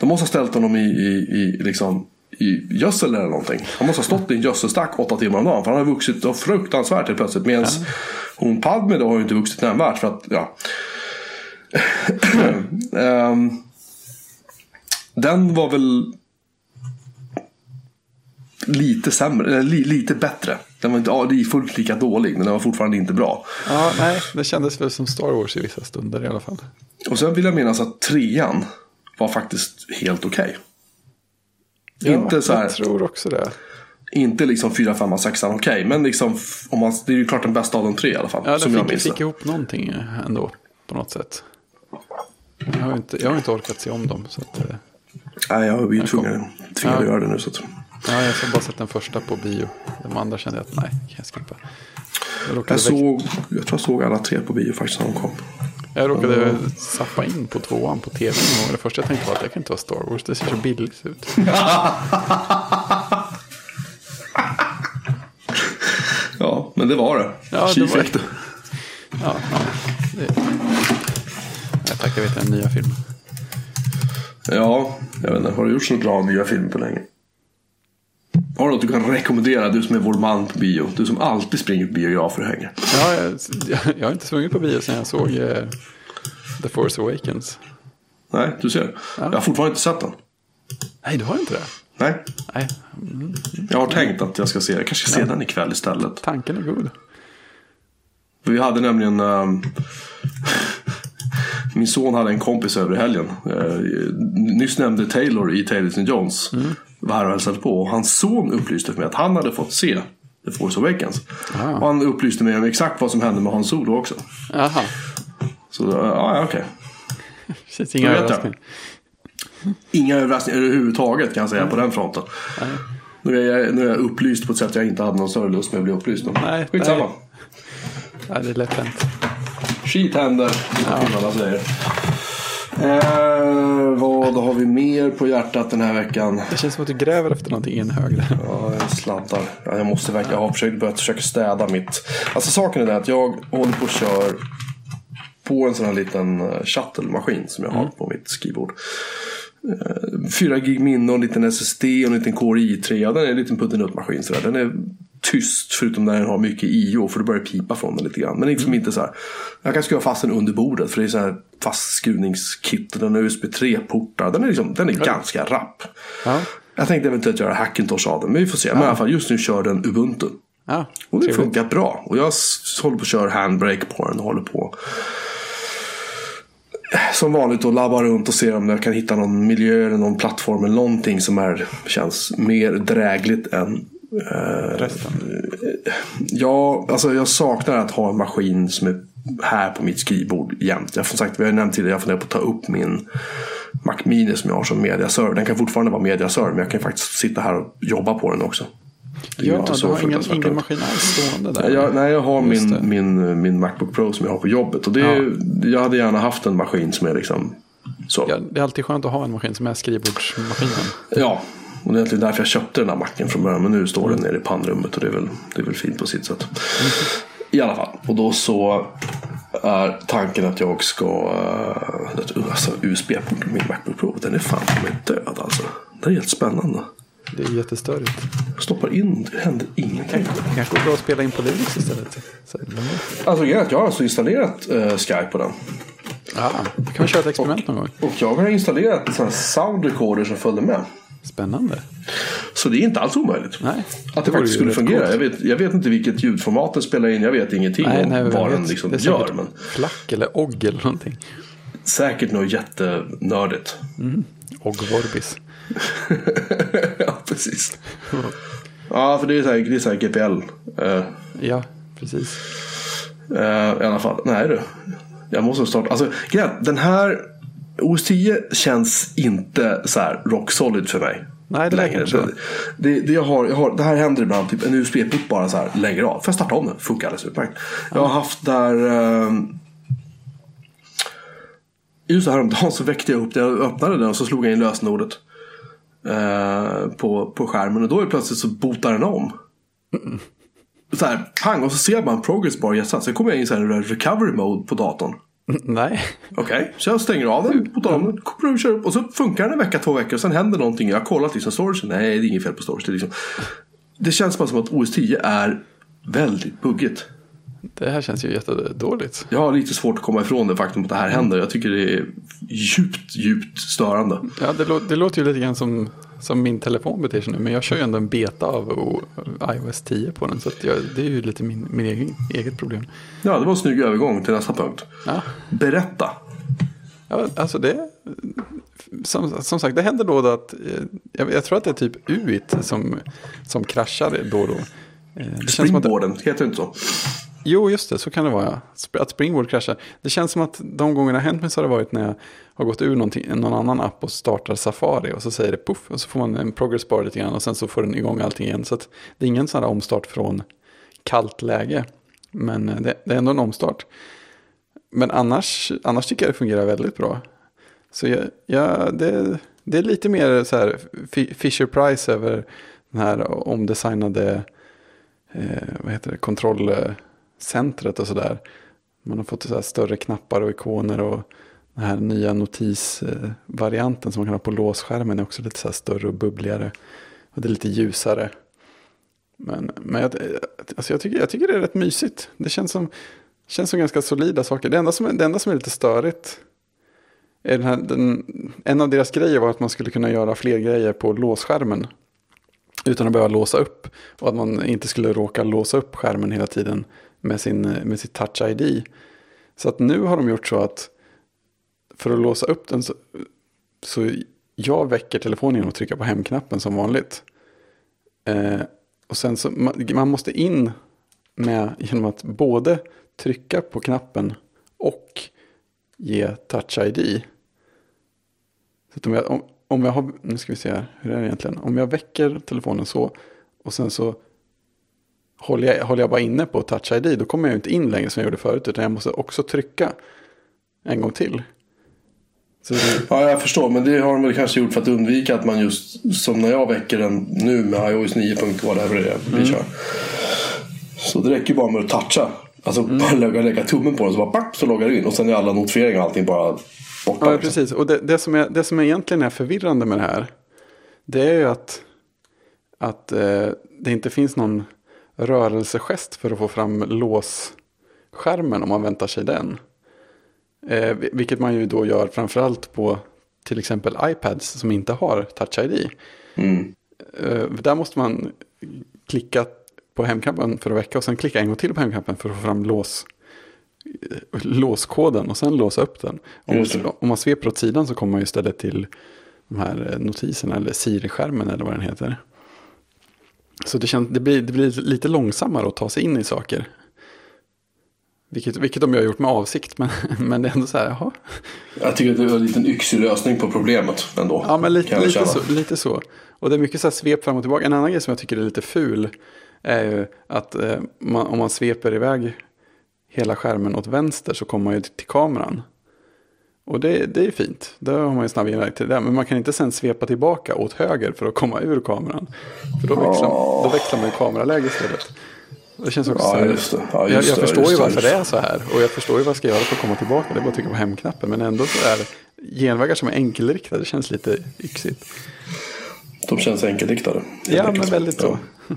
De måste ha ställt honom i, i, i, liksom, i gödsel eller någonting. Han måste ha stått i en gödselstack åtta timmar om dagen. För han har vuxit så fruktansvärt helt plötsligt. Medan hon Padme då har ju inte vuxit nämnvärt. För att, ja. (clears throat) Ehm, den var väl lite sämre, eller li, lite bättre. Den var inte ja, fullt lika dålig, men den var fortfarande inte bra. Ja, nej, det kändes väl som Star Wars i vissa stunder i alla fall. Och sen vill jag minnas att trean var faktiskt helt okej. Inte så här- Jag tror också det. Inte liksom 4, 5, 6 okej. men liksom, om man, det är ju klart den bästa av de tre i alla fall. Ja, som den jag fick, minns fick ihop någonting ändå på något sätt. Jag har inte, jag har inte orkat se om dem. Så att, eh, Nej, jag är ju tvungen, tvungen att Ja. göra det nu. Så att. ja, jag har bara sett den första på bio. De andra kände jag att nej, kan jag skippa. Jag Jag, såg, jag tror jag såg alla tre på bio faktiskt när de kom. Jag råkade zappa in på tvåan på tv någon gång. Det första jag tänkte var att det kan inte vara Star Wars. Det ser så billigt ut. (laughs) Ja, men det var det. Ja, det Tji var det. det. Ja, ja, det... Jag tackar vet den nya filmen. Ja, jag vet inte. Har du gjort så bra nya filmer på länge? Har du något du kan rekommendera? Du som är vår man på bio. Du som alltid springer på biografer och hänger. Ja, jag, jag har inte sprungit på bio sedan jag såg eh, The Force Awakens. Nej, du ser. Jag har fortfarande inte sett den. Nej, du har inte det? Nej, Nej, jag har tänkt att jag ska se Jag kanske ska se den ikväll istället. tanken är god. Vi hade nämligen... ehm, (laughs) min son hade en kompis över helgen. Uh, nyss nämnde Taylor i Taylor St. Jones. Var och hälsade på. Och hans son upplyste för mig att han hade fått se The Force Awakens. Ah. Och han upplyste mig om exakt vad som hände med Hans Solo också. Jaha, Så ja, ja, okej. känns inga överraskningar. Inga överraskningar överhuvudtaget kan jag säga på den fronten. Nu är, jag, nu är jag upplyst på ett sätt jag inte hade någon större lust med att bli upplyst om. Nej, Skitsamma. nej. Nej, det är lätt hänt. Skit händer, som alla säger. Eh, vad har vi mer på hjärtat den här veckan? Det känns som att du gräver efter någonting i en hög. Ja, jag sladdar. Ja, jag måste verkligen, jag har försökt, börjat försöka städa mitt. Alltså saken är den att jag håller på och kör på en sån här liten eh, shuttle-maskin som jag har på mitt skrivbord. Eh, 4 gig minne och en liten SSD och en liten Core i3. Ja, den är en liten puttinutt-maskin. Den är tyst förutom när den har mycket IO för då börjar det pipa från den lite grann. Men liksom inte så här. Jag kan skruva fast den under bordet för det är så här fastskruvningskit den har USB 3-portar. Den är, liksom, den är ganska rapp. Ja, Jag tänkte eventuellt göra Hackintosh av den, men vi får se. Men i alla fall, just nu kör den Ubuntu. Och det funkar bra. Och jag håller på att köra handbrake på den och håller på. Som vanligt och labbar runt och ser om jag kan hitta någon miljö eller någon plattform eller någonting som är, känns mer drägligt än Resten. Ja, alltså jag saknar att ha en maskin som är här på mitt skrivbord jämt. Jag har som sagt, vi har nämnt tidigare, jag funderar på att ta upp min Mac Mini som jag har som mediaserver. Den kan fortfarande vara mediaserver, men jag kan faktiskt sitta här och jobba på den också. Det Ja, du har ingen, ingen maskin alls stående där. Jag, nej, jag har min, min, min Macbook Pro som jag har på jobbet. Och det, är- Jag hade gärna haft en maskin som är liksom så. Ja, det är alltid skönt att ha en maskin som är skrivbordsmaskinen. Ja, och det är egentligen därför jag köpte den här macken från början. Men nu står den nere i pannrummet och det är väl, det är väl fint på sitt sätt. I alla fall. Och då så är tanken att jag ska... Alltså USB-porten på min Macbook Pro. Den är fan mig död alltså. Det är helt spännande. Det är jättestörigt. Stoppar in, det händer ingenting. Kanske går bra att spela in på Linux istället. Så, Alltså jag har alltså installerat eh, Skype på den. ja, då kan vi köra ett experiment någon gång. Och jag har installerat sådana sound recorder som följde med. Spännande. Så det är inte alls omöjligt. Nej. Att det faktiskt skulle fungera. Jag vet, jag vet inte vilket ljudformat den spelar in. Jag vet ingenting Nej, om nej, vem vad den liksom gör. Men flack eller ogg eller någonting. säkert något jättenördigt. Oggvorbis. (laughs) ja, precis. Ja, för det är så här, det är så här GPL. eh, Ja, precis. eh, I alla fall. Nej du. Jag måste starta. Alltså, den här OS 10 känns inte så här rock solid för mig. Nej, det längre. inte. Det, det, jag har, jag har, det här händer ibland. Typ en USB-port bara så här lägger av. Får jag starta om den? Funkar alldeles utmärkt. Jag har haft där... ehm, Just häromdagen så väckte jag upp den. Jag öppnade den och så slog jag in lösenordet. eh, på, på skärmen. Och då är det plötsligt så botar den om. Så här, pang, och så ser man progress bar gästas. Sen kommer jag in i så här recovery mode på datorn. Nej. Okej, så jag stänger av den, botar om den, och kör upp. Och så funkar den en vecka, två veckor. Och sen händer någonting. Jag har kollat liksom storage. Nej, det är inget fel på storage. Det, liksom... det känns bara som att OS 10 är väldigt buggigt. Det här känns ju jättedåligt. Jag har lite svårt att komma ifrån det faktum att det här händer. Jag tycker det är djupt, djupt störande. Ja, det, lå- det låter ju lite grann som, som min telefon beter sig nu. Men jag kör ju ändå en beta av iOS 10 på den. Så jag, det är ju lite min, min egen, eget problem. Ja, det var en snygg övergång till nästa punkt. Ja, Berätta. ja alltså det... Som, som sagt, det händer då då att... eh, Jag, jag tror att det är typ UIT som, som kraschar då och då. Eh, Det känns som att, Springboarden, heter det inte så? Jo, just det, så kan det vara. ja. Att Springboard kraschar. Det känns som att de gångerna det har hänt mig så har det varit när jag har gått ur någon annan app och startar Safari. Och så säger det puff och så får man en progress bar lite grann och sen så får den igång allting igen. Så att det är ingen sån här omstart från kallt läge. Men eh, det, det är ändå en omstart. Men annars, annars tycker jag det fungerar väldigt bra. Så jag, jag, det, det är lite mer så här Fisher Price över den här omdesignade eh, vad heter det, eh, centret och sådär. Man har fått så här större knappar och ikoner och den här nya notisvarianten som man kan ha på låsskärmen är också lite så här större och bubbligare. Och det är lite ljusare. Men, men jag, alltså jag, tycker, jag tycker det är rätt mysigt. Det känns som, känns som ganska solida saker. Det enda som, är- det enda som är lite störigt är den här, den, en av deras grejer var att man skulle kunna göra fler grejer på låsskärmen. Utan att behöva låsa upp. Och att man inte skulle råka låsa upp skärmen hela tiden med, sin, med sitt touch ID. Så att nu har de gjort så att för att låsa upp den så, så jag väcker telefonen genom att trycka på hemknappen som vanligt. Eh, och sen så man, man måste in med genom att både trycka på knappen och ge touch ID. Så att om jag, om, om jag har, nu ska vi se här, hur är det egentligen? Om jag väcker telefonen så och sen så håller jag, håller jag bara inne på touch ID då kommer jag inte in längre som jag gjorde förut utan jag måste också trycka en gång till. Det, Ja, jag förstår. Men det har de väl kanske gjort för att undvika att man just som när jag väcker den nu med iOS 9. whatever det är vi Mm. kör. Så det räcker ju bara med att toucha. Alltså Mm. bara lägga, lägga tummen på den så bara papp, så loggar du in. Och sen är alla notifieringar och allting bara borta. Ja, liksom. precis. Och det, det, som är, det som egentligen är förvirrande med det här. Det är ju att, att eh, det inte finns någon rörelsegest för att få fram låsskärmen om man väntar sig den. Eh, vil- vilket man ju då gör framförallt på till exempel iPads som inte har Touch ID. Mm. Eh, där måste man klicka på hemknappen för att väcka och sen klicka en gång till på hemknappen för att få fram lås, eh, låskoden och sen låsa upp den. Om om man sveper åt sidan så kommer man ju istället till de här eh, notiserna eller Siri-skärmen eller vad den heter. Så det, känns, det, blir, det blir lite långsammare att ta sig in i saker. Vilket, vilket de har gjort med avsikt, men, (laughs) men det är ändå så här, jaha. Jag tycker att det är en liten yxig lösning på problemet ändå. Ja, men lite, lite, så, lite så. Och det är mycket så här svep fram och tillbaka. En annan grej som jag tycker är lite ful är ju att eh, man, om man sveper iväg hela skärmen åt vänster så kommer man ju till kameran. Och det, det är fint. Då har man ju snabb inväg till det. Men man kan inte sen svepa tillbaka åt höger för att komma ur kameran. För då växlar, då växlar man kameraläge istället. Det känns också Ja, just det. Ja, jag, just jag det, förstår ju varför det är så här. Och jag förstår ju vad jag ska göra för att komma tillbaka. Det är bara att trycka på hemknappen. Men ändå så är genvägar som är enkelriktade. Det känns lite yxigt. De känns enkelriktade. Ja, men väldigt så. Ja. (laughs)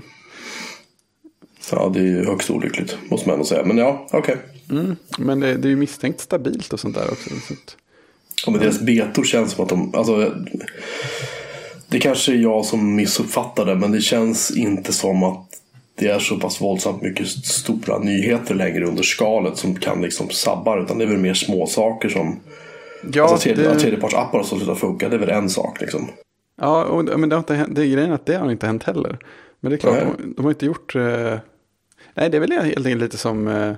ja, det är ju högst olyckligt, måste man ändå säga. Men ja, okej. Okay. Mm, men det, det, är ju misstänkt stabilt och sånt där också. Så Ja, men deras betor känns som att de... Alltså, det kanske är jag som missuppfattar det, men det känns inte som att det är så pass våldsamt mycket stora nyheter längre under skalet som kan liksom sabba Utan det är väl mer små saker som... Ja, alltså tredje, det... tredjepartsappar som slutar funka, det är väl en sak liksom. Ja, och, men det, har inte hänt, det är grejen att det har inte hänt heller. Men det är klart, de, de, har inte gjort... Eh... Nej, det är väl helt enkelt lite som... Eh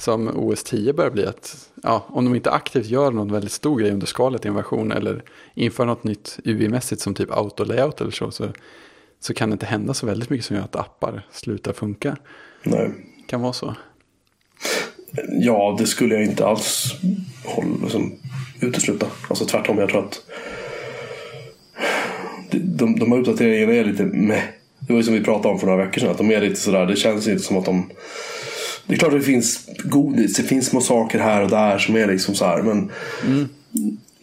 som OS 10 börjar bli att ja, om de inte aktivt gör någon väldigt stor grej under skalet i en version eller inför något nytt UI-mässigt som typ auto-layout eller så, så, så kan det inte hända så väldigt mycket som gör att appar slutar funka. Nej. Kan vara så. Ja, det skulle jag inte alls hålla, liksom, utesluta. Alltså tvärtom, jag tror att de, de, de här uppdateringarna är lite med. Det var ju som vi pratade om för några veckor sedan. Att de är lite sådär, det känns inte som att de det är klart att det finns godis, det finns små saker här och där som är liksom så här. Men mm.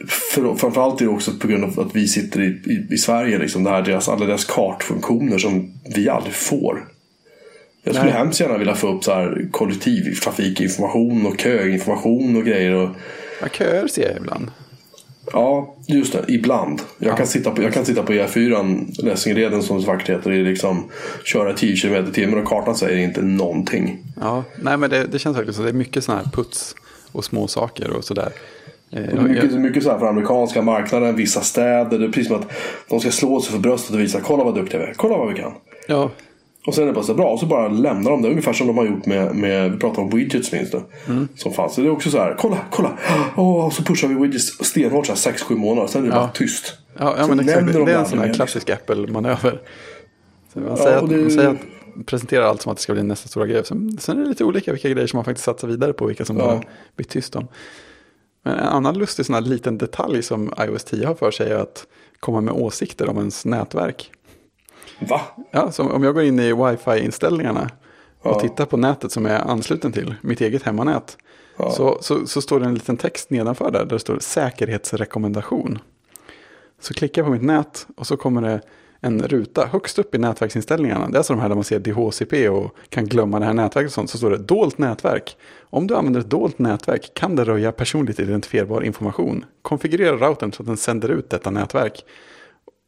för, framförallt är det också på grund av att vi sitter i, i, i Sverige. Liksom, det här, deras, alla deras kartfunktioner som vi aldrig får. Jag skulle Nej. hemskt gärna vilja få upp så här kollektivtrafikinformation och köinformation och grejer. Och... Ja, köer ser jag ibland. Ja, just det. Ibland. Jag, ja. kan, sitta på, jag kan sitta på E4, Lässingreden som så vackert heter, och liksom, köra 10 km i timmen och kartan säger inte någonting. Ja, nej men det, det känns verkligen som det är mycket sådana här puts och små saker och sådär. Eh, mycket, mycket så här för amerikanska marknaden, vissa städer. Det är precis som att de ska slå sig för bröstet och visa kolla vad duktiga vi är, kolla vad vi kan. Ja, och sen är det bara så bra. Och så bara lämnar de det. Ungefär som de har gjort med, med vi pratade om widgets minns du? Mm. Som fanns. Så det är också så här, kolla, kolla. Oh, så pushar vi widgets stenhårt så här 6-7 månader. Sen är det ja. bara tyst. Ja, ja men exakt. Det är en sån här klassisk Apple-manöver. Man, ja, säger att, det... man säger att presenterar allt som att det ska bli nästa stora grej. Sen, sen är det lite olika vilka grejer som man faktiskt satsar vidare på. Vilka som ja. bara blir tyst om. Men en annan lustig sån här liten detalj som iOS 10 har för sig är att komma med åsikter om ens nätverk. Va? Ja, så om jag går in i wifi-inställningarna ja. och tittar på nätet som jag är ansluten till, mitt eget hemmanät, ja. så, så, så, står det en liten text nedanför där, där det står säkerhetsrekommendation. Så klickar jag på mitt nät och så kommer det en ruta högst upp i nätverksinställningarna. Det är alltså de här där man ser DHCP och kan glömma det här nätverket och sånt. Så står det dolt nätverk. Om du använder ett dolt nätverk kan det röja personligt identifierbar information. Konfigurera routern så att den sänder ut detta nätverk.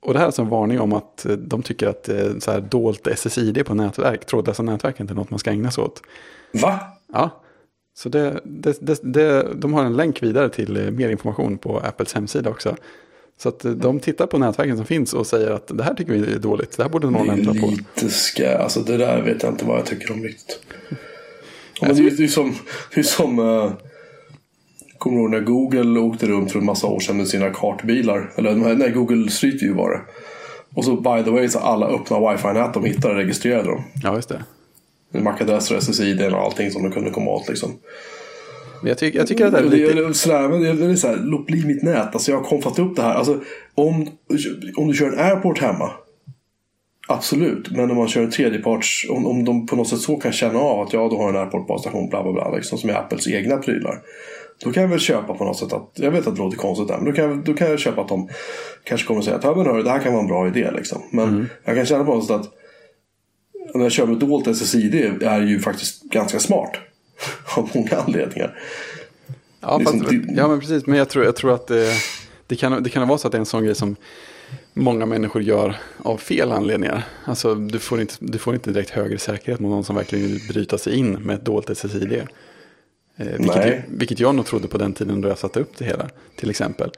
Och det här är alltså en varning om att eh, de tycker att eh, så här dolt SSID på nätverk, trådlösa nätverk, inte är något man ska ägna sig åt. Va? Ja. Så det, det, det, det, de har en länk vidare till eh, mer information på Apples hemsida också. Så att de tittar på nätverken som finns och säger att det här tycker vi är dåligt. Det här borde någon ändra på. Lite ska, alltså det där vet jag inte vad jag tycker om riktigt. (laughs) Ja, men det, är, är som, det är som uh, Kommer du ihåg när Google åkte runt för en massa år sedan med sina kartbilar? Eller nej, Google Street View var det. Och så by the way så alla öppna wifi-nät de hittade registrerade dem. Ja, just det. Med MAC-adresser, SSID och allting som de kunde komma åt liksom. Men jag, tycker, jag tycker att det är lite... Det, sådär, men det är så här, låt bli mitt nät. Alltså jag har konfat upp det här. Alltså, om, om du kör en airport hemma. Absolut, men om man kör en tredjeparts, om, om de på något sätt så kan känna av att ja, du har en airport basstation, bla bla bla, liksom, som är Apples egna prylar. Då kan jag väl köpa på något sätt att, jag vet att det låter konstigt där, men då kan, jag, då kan jag köpa att de kanske kommer säga att ja, men hörru, det här kan vara en bra idé. Liksom. Men mm. jag kan känna på något sätt att när jag kör med dolt SSID är ju faktiskt ganska smart. (laughs) Av många anledningar. Ja, liksom, fast, ja men precis. Men jag tror, jag tror att det, det, kan, det kan vara så att det är en sån grej som många människor gör av fel anledningar. Alltså du får inte, du får inte direkt högre säkerhet mot någon som verkligen vill bryta sig in med ett dolt SSID. Eh, vilket, jag, vilket jag nog trodde på den tiden då jag satte upp det hela, till exempel.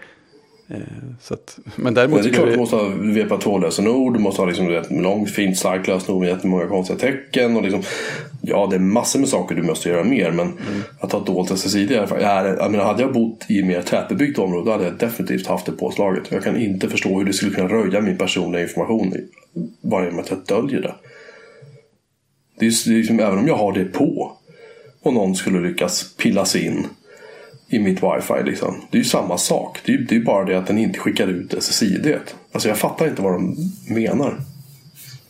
Eh, så att, men däremot... Men det är klart, du måste ha VPA2-lösenord, du måste ha liksom ett långt fint starkt lösenord med jättemånga konstiga tecken. Och liksom, ja, det är massor med saker du måste göra mer, men mm. att ha dolt SSID, är, jag menar, hade jag bott i mer tätbebyggt område då hade jag definitivt haft det påslaget. Jag kan inte förstå hur det skulle kunna röja min personliga information bara genom att jag döljer det. Det är, det är liksom, även om jag har det på och någon skulle lyckas pilla sig in i mitt wifi. Liksom. Det är ju samma sak. Det är, det är bara det att den inte skickar ut SSID. Alltså jag fattar inte vad de menar.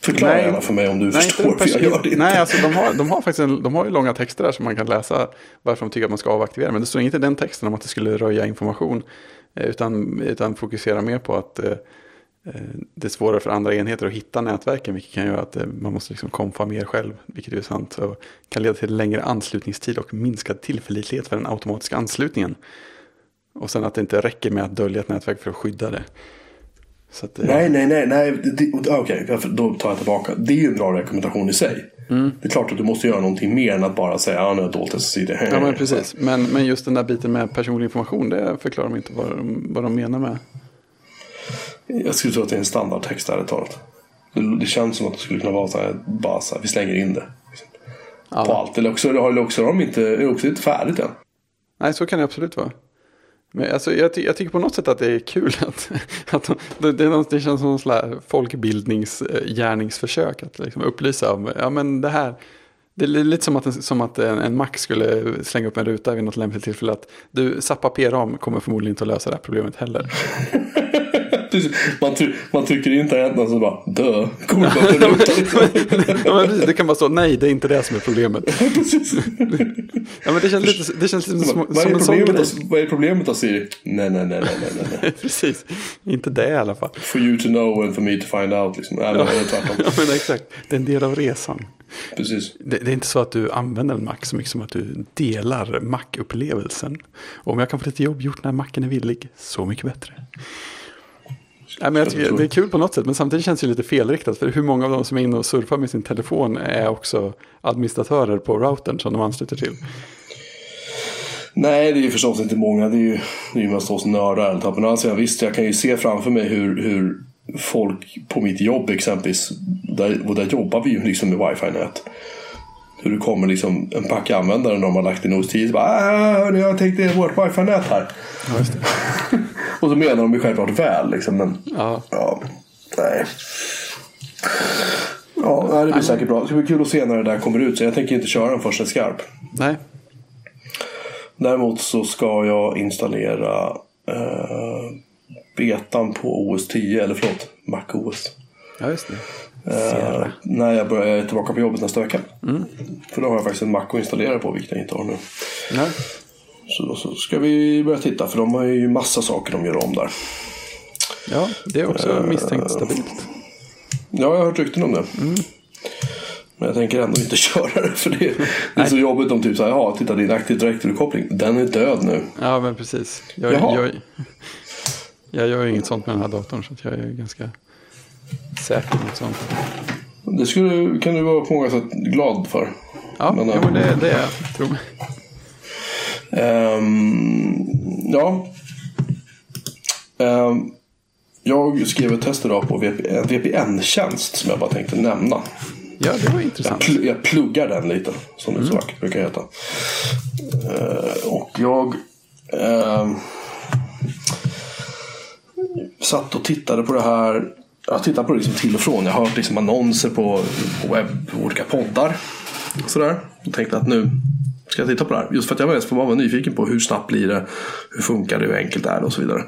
Förklara nej, gärna för mig om du nej, förstår. För jag gör det inte. Nej, alltså de har, de har faktiskt en, de har ju långa texter där som man kan läsa varför de tycker att man ska avaktivera. Men det står inget i den texten om att det skulle röja information. Eh, utan, utan fokusera mer på att eh, det är svårare för andra enheter att hitta nätverken, vilket kan göra att eh, man måste liksom komfa mer själv, vilket är sant. Och kan leda till längre anslutningstid och minskad tillförlitlighet för den automatiska anslutningen. Och sen att det inte räcker med att dölja ett nätverk för att skydda det. Att, nej, nej, nej, nej. Okej, okay, då tar jag tillbaka. Det är ju en bra rekommendation i sig. Mm. Det är klart att du måste göra någonting mer än att bara säga att ja, nu har dolt SSID. Ja, men precis. Men, men just den där biten med personlig information, det förklarar de inte vad de, vad de menar med. Jag skulle tro att det är en standardtext ärligt talat. Det, känns som att det skulle kunna vara så här, bara så här, vi slänger in det. Ja. På allt. Eller också, eller också, har de inte, är också inte färdigt än. Nej, så kan det absolut vara. Men alltså, jag, ty jag, tycker på något sätt att det är kul att, (laughs) att de, det, är det känns som en folkbildningsgärningsförsök. Att liksom upplysa om, ja men det här, det är lite som att, som att en, en Mac skulle slänga upp en ruta vid något lämpligt tillfälle. Att du, Zappa P-ram kommer förmodligen inte att lösa det här problemet heller. (laughs) (laughs) man, try man trycker in tangenten så bara dö. (laughs) ja, men det kan bara stå nej det är inte det som är problemet. (laughs) ja, men det känns lite, det känns lite som, vad, som en sån grej. Vad är problemet då Siri? Nej, nej, nej, nej, nej, nej. Precis, inte det i alla fall. For you to know and for me to find out. Liksom. Ja. ja, men exakt. Det är en del av resan. Precis. Det, det, är inte så att du använder en Mac så mycket som att du delar Mac-upplevelsen. Och om jag kan få lite jobb gjort när Macen är villig, så mycket bättre. Nej, men jag tycker, det är kul på något sätt, men samtidigt känns det lite felriktat. För hur många av dem som är inne och surfar med sin telefon är också administratörer på routern som de ansluter till? Nej, det är ju förstås inte många. Det är ju, det är ju mest oss nördar. Men alltså, visst, jag kan ju se framför mig hur, hur folk på mitt jobb exempelvis, där, och där jobbar vi ju liksom med wifi-nät. Hur det kommer liksom en pack användare när de har lagt in OS 10. Så bara, ah, jag tänkte vårt wifi-nät här. Ja, (laughs) och så menar de ju självklart väl. Liksom, men, ja. ja. Nej. Ja, det blir Nej, säkert bra. Det ska bli kul att se när det där kommer ut. Så jag tänker inte köra den först är skarp. Nej. Däremot så ska jag installera eh, betan på OS 10. Eller förlåt, Mac OS. Ja, just det. Uh, när jag börjar tillbaka på jobbet nästa vecka. Mm. För då har jag faktiskt en Mac att installera på, vilket jag inte har nu. Nej. Så då så ska vi börja titta, för de har ju massa saker de gör om där. Ja, det är också uh, misstänkt stabilt. Ja, jag har hört rykten om det. Mm. Men jag tänker ändå inte (laughs) köra det, för det, det är så jobbigt om typ så här, ja, titta din Active Directory-koppling, den är död nu. Ja, men precis. Jag, jag, jag gör ju inget sånt med den här datorn, så jag är ganska säker mot sånt. Det skulle, kan du vara på många sätt glad för. Ja, men, jo, det, det är jag. Tror. Um, ja. Um, jag skrev ett test idag på en VPN-tjänst som jag bara tänkte nämna. Ja, det var intressant. Jag, pl jag pluggar den lite, som det så vackert brukar heta. Uh, och jag uh, satt och tittade på det här. Jag har tittat på det liksom till och från. Jag har hört liksom annonser på, webb, på olika poddar. Och sådär. Och tänkte att nu ska jag titta på det här. Just för att jag var, var nyfiken på hur snabbt blir det, hur funkar det, hur enkelt är det och så vidare.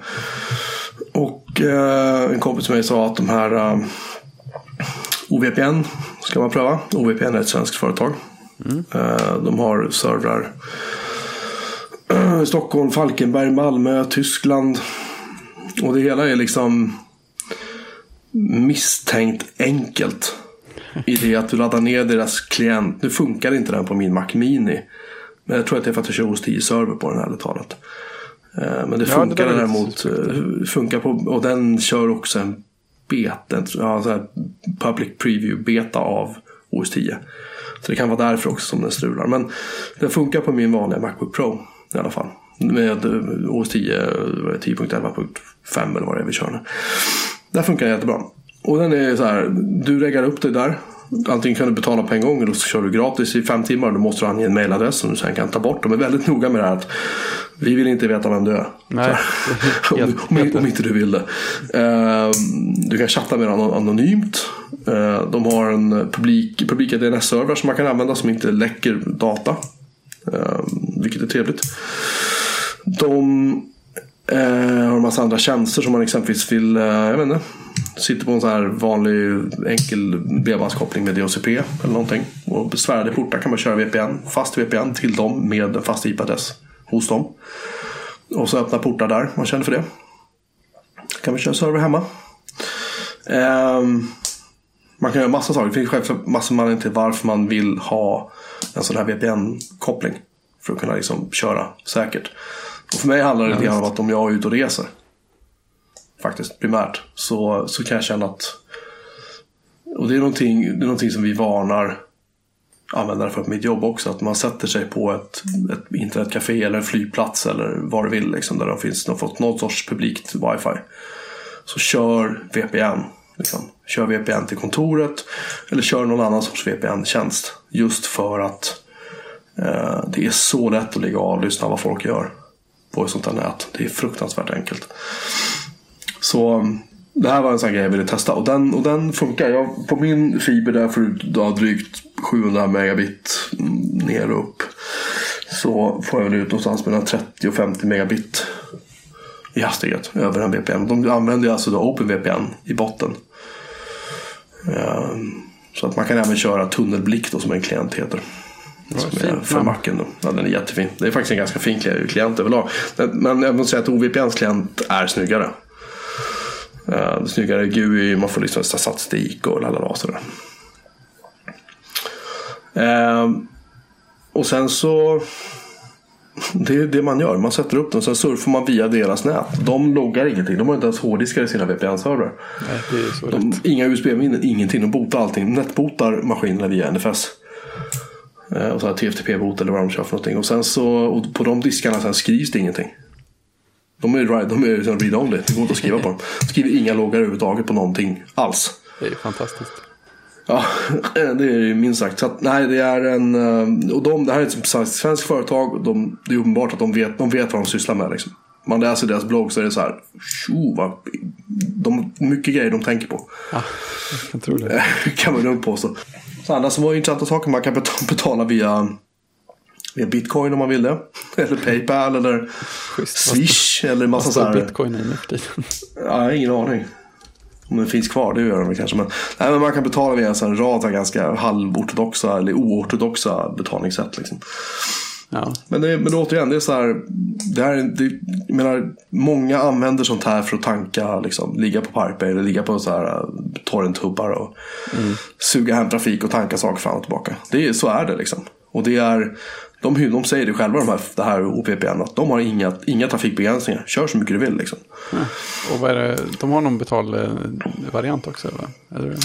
Och eh, en kompis till mig sa att de här eh, OVPN ska man pröva. OVPN är ett svenskt företag. Mm. Eh, de har servrar eh, i Stockholm, Falkenberg, Malmö, Tyskland. Och det hela är liksom misstänkt enkelt. I det att du laddar ner deras klient. Nu funkar inte den på min Mac Mini. Men jag tror att det är för att jag kör OS 10 server på den ärligt talat. Eh, men det ja, funkar det däremot. Eh, funkar på, och den kör också en beta, ja, public preview beta av OS 10. Så det kan vara därför också som den strular. Men den funkar på min vanliga Macbook Pro i alla fall. Med OS 10, 10.11.5 eller vad det är vi kör nu. Där funkar den jättebra. Och den är så här, du reggar upp det där Antingen kan du betala på en gång eller så kör du gratis i fem timmar. Då måste du ange en mailadress som du sen kan ta bort. De är väldigt noga med det här att vi vill inte veta vem du är. Nej, (laughs) om, om, om, inte du vill det. Uh, du kan chatta med dem anonymt. Uh, de har en publik, publika DNS-server som man kan använda som inte läcker data. Uh, vilket är trevligt. De Eh, har en massa andra tjänster som man exempelvis vill, eh, jag vet inte, sitter på en sån här vanlig enkel bredbandskoppling med DHCP eller någonting. Och besvärade portar kan man köra VPN, fast VPN till dem med en fast IP-adress hos dem. Och så öppna portar där, man känner för det. Kan vi köra server hemma. Ehm, man kan göra massa saker. Det finns självklart massor man anledningar till varför man vill ha en sån här VPN-koppling. För att kunna liksom köra säkert. Och för mig handlar det lite grann om att om jag är ute och reser. Faktiskt, primärt. Så, så kan jag känna att... Och det är någonting, det är någonting som vi varnar användare för på mitt jobb också. Att man sätter sig på ett, ett internetcafé eller en flygplats eller vad det vill. Liksom, där det finns någon, fått någon sorts publikt wifi. Så kör VPN. Liksom. Kör VPN till kontoret. Eller kör någon annan sorts VPN-tjänst. Just för att eh, det är så lätt att ligga och avlyssna vad folk gör. På ett sånt här nät. Det är fruktansvärt enkelt. Så mm, det här var en sån här grej jag ville testa. Och den, och den funkar. Jag, på min fiber där får du drygt 700 megabit mm, ner och upp. Så får jag väl ut någonstans mellan 30 och 50 megabit i hastighet över en VPN. De använder alltså då OpenVPN i botten. Ehm, så att man kan även köra tunnelblick då som en klient heter. Vad Som är fint för. Macen då. Ja, den är jättefin. Det är faktiskt en ganska fin klient överlag. Men- Men jag måste säga att OVPNs klient är snyggare. Uh, snyggare GUI, man får liksom statistik och lalala och sådär. Ehm, och sen så det är det man gör. Man sätter upp och sen surfar man via deras nät. De loggar ingenting. De har inte ens hårddiskar i sina VPN-servrar. Inga USB-minnen, ingenting. De botar allting. Netbotar maskinerna via NFS. Eh, Och så här TFTP-bot eller vad de kör för någonting. Och sen så och på de diskarna sen skrivs det ingenting. De är, de liksom read-only. Det går inte att skriva på dem. Skriver inga loggar överhuvudtaget på någonting alls. Det är ju fantastiskt. Ja, (laughs) det är ju minst sagt. Så att, nej, det är en... eh, Och de, det här är ett svenskt svenskt företag. De, det är uppenbart att de vet, de vet vad de sysslar med. Liksom. Man läser deras blogg så är det så här... Tjo, vad, de, mycket grejer de tänker på. Ja, jag kan tro det. (laughs) kan man lugnt påstå. Så som var intressanta saker. Man kan beta- (laughs) betala via, via bitcoin om man vill det. (laughs) Eller Paypal eller Schysst. Swish. Eller massa så här. bitcoin i nu för tiden? (laughs) Ja, jag har ingen aning. Om den finns kvar, det gör den väl kanske. Men, nej, men man kan betala via en sån rad ganska halvortodoxa eller oortodoxa betalningssätt. Liksom. Ja, Men, det, men återigen, det är så här. Det här är, det, jag menar, många använder sånt här för att tanka, liksom, ligga på Pirate eller ligga på så här uh, torrenthubbar och suga hem trafik och tanka saker fram och tillbaka. Det är, så är det liksom. Och det är, de, de säger det själva, de här, det här OPPN, att de har inga, inga trafikbegränsningar. Kör så mycket du vill liksom. och vad är det? De har någon betalvariant också, va? Eller?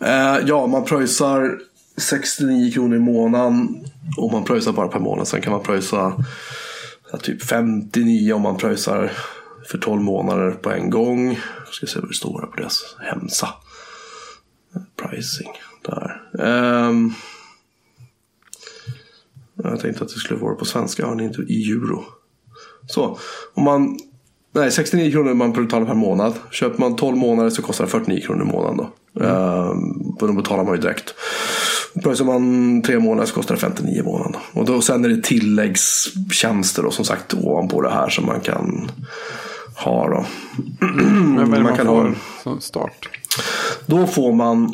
Eh, ja, man pröjsar 69 kronor i månaden. Och man pröjsar bara per månad. Sen kan man pröjsa ja, typ 59 om man pröjsar för 12 månader på en gång. Jag ska se vad det står här på deras hemsa. Pricing. Där. Um, jag tänkte att det skulle vara på svenska. Har ni inte i euro? Så. Om man Nej, 69 kronor man betalar per månad. Köper man 12 månader så kostar det 49 kronor i månaden. Då. Mm. då betalar man ju direkt. Pröjsar man tre månader så kostar det 59 i månaden. Och då, sen är det tilläggstjänster då, som sagt ovanpå det här som man kan ha. Då. Men vad är det Man man, kan får ha- som start? Då får man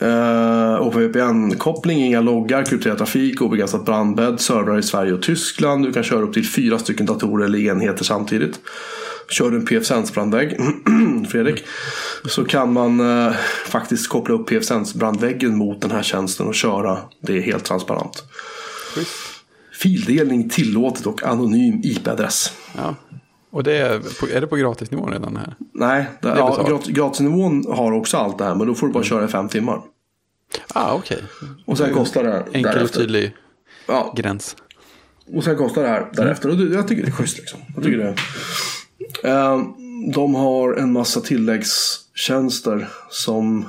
eh, OpenVPN-koppling, inga loggar, krypterad trafik, obegränsat brandbädd, servrar i Sverige och Tyskland. Du kan köra upp till fyra stycken datorer eller enheter samtidigt. Kör du en PFSense-brandvägg, (clears throat) Fredrik, så kan man eh, faktiskt koppla upp PFSense-brandväggen mot den här tjänsten och köra det helt transparent. Schysst. Fildelning tillåtet och anonym IP-adress. Ja. Och det är, är det på gratisnivån redan här? Nej, det, är ja, grat, gratisnivån har också allt det här men då får du bara köra i fem timmar. Ah, okej. Och sen kostar det Enkel och därefter. tydlig Ja, gräns. Och sen kostar det här därefter. Och det- jag tycker det är schysst. Liksom. Jag tycker det. Eh, de har en massa tilläggstjänster som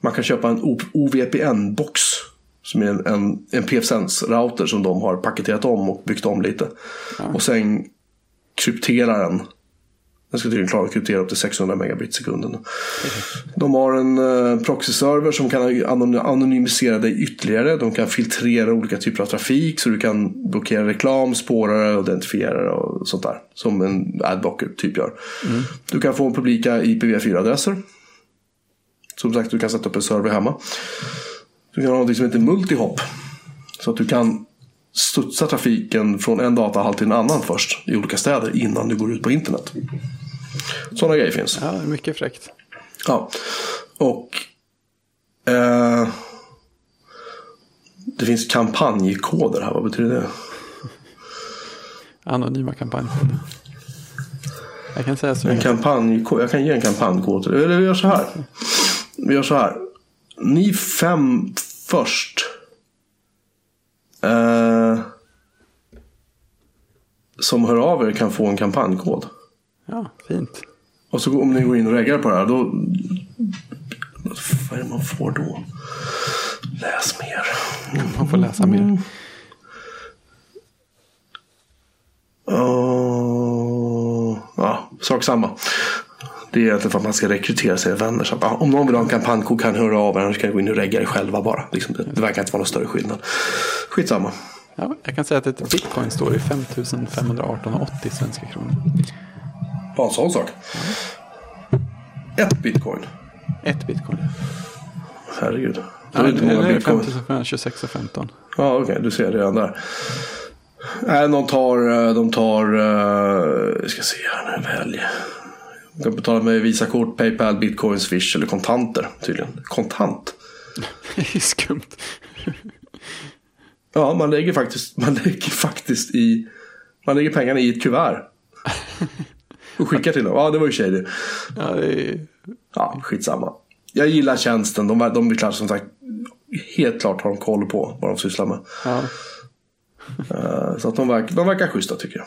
man kan köpa en OVPN-box. Som är en, en, en PFSense-router som de har paketerat om och byggt om lite. Och sen krypterar den. Den ska tydligen klara att kryptera upp till 600 megabit sekunden. sekunden. De har en eh, proxyserver som kan anonymisera dig ytterligare. De kan filtrera olika typer av trafik så du kan blockera reklam, spåra och identifiera och sånt där. Som en adblocker typ gör. Du kan få publika IPv4-adresser. Som sagt, du kan sätta upp en server hemma. Du kan ha något som heter multihop. Så att du kan studsa trafiken från en datahall till en annan först i olika städer innan du går ut på internet. Sådana grejer finns. Ja, mycket fräckt. Ja, och eh, det finns kampanjkoder här. Vad betyder det? (laughs) Anonyma kampanjkoder. Jag kan säga så. En kampanjkod. Jag kan ge en kampanjkod. Eller vi gör så här. Vi gör så här. Ni fem först. Eh, som hör av er kan få en kampanjkod. Ja, fint. Och så om ni går in och reggar på det här då... Vad är det man får då? Läs mer. Man får läsa mer. Uh, ja, sak samma. Det är för att man ska rekrytera sig vänner. Så att, ja, om någon vill ha en kampanjkod kan höra av er. Annars kan ni gå in och regga det själva bara. Liksom, det, det verkar inte vara någon större skillnad. Skitsamma. Ja, jag kan säga att ett bitcoin står i 5518,80 svenska kronor. Bara en sån sak. Ett bitcoin. Ett bitcoin. Herregud. Är det inte många är det bitcoin. 5526,15. Ja, okej. du ser redan där. Nej, de tar... eh, De tar... eh, Vi ska se här nu. Välj. Du kan betala med Visakort, Paypal, Bitcoin, Swish eller kontanter tydligen. Kontant. (laughs) Det är skumt. Ja, man lägger faktiskt, man lägger faktiskt i... Man lägger pengarna i ett kuvert. (laughs) Och skickar till dem. Ja, det var ju shady. Ja, det är... Ja, skitsamma. Jag gillar tjänsten. De, de är klart som sagt helt klart har de koll på vad de sysslar med. ja. Eh, Så att de, verkar, de verkar schyssta tycker jag.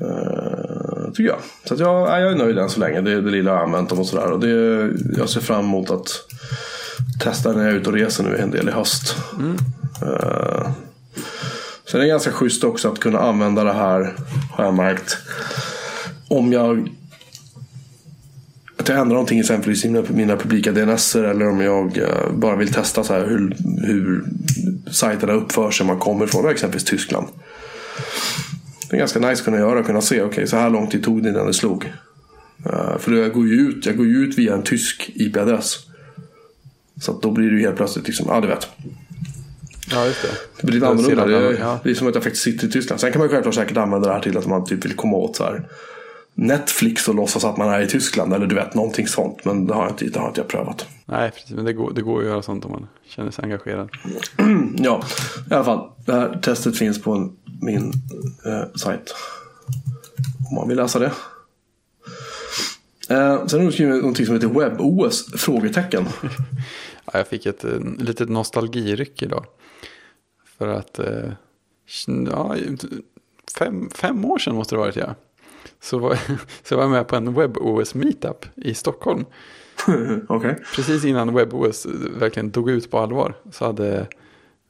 Eh, tycker jag. Så att jag, jag är nöjd än så länge. Det, det lilla jag har använt dem och sådär. Och det, jag ser fram emot att testa när jag är ute och reser nu en del i höst. Eh, sen är det ganska schysst också att kunna använda det här har jag märkt. Om jag att jag ändrar någonting exempelvis i mina, mina publika DNS eller om jag eh, bara vill testa så här hur, hur sajterna uppför sig om man kommer från exempelvis Tyskland. Det är ganska nice att kunna göra, kunna se okej så här lång tid tog det innan det slog. Eh, för jag går ju ut, jag går ut via en tysk IP-adress. Så att då blir det ju helt plötsligt liksom, ja du vet ja, just det. Det blir lite annorlunda. Det är, ja. det är som att jag faktiskt sitter i Tyskland. Sen kan man ju självklart säkert använda det här till att man typ vill komma åt så här Netflix och låtsas att man är i Tyskland. Eller du vet, någonting sånt. Men det har jag inte, det har inte jag prövat. Nej, precis. Men det går, det går att göra sånt om man känner sig engagerad. (clears throat) Ja, i alla fall. Det här testet finns på en, min eh, sajt. Om man vill läsa det. Eh, sen har du skrivit någonting som heter WebOS? Frågetecken. (laughs) Ja, jag fick ett eh, litet nostalgiryck idag. För att, eh, ja, fem, fem år sedan måste det varit ja. Så var, (laughs) så var jag med på en WebOS meetup i Stockholm. (laughs) Okej. Precis innan WebOS verkligen dog ut på allvar. Så, hade,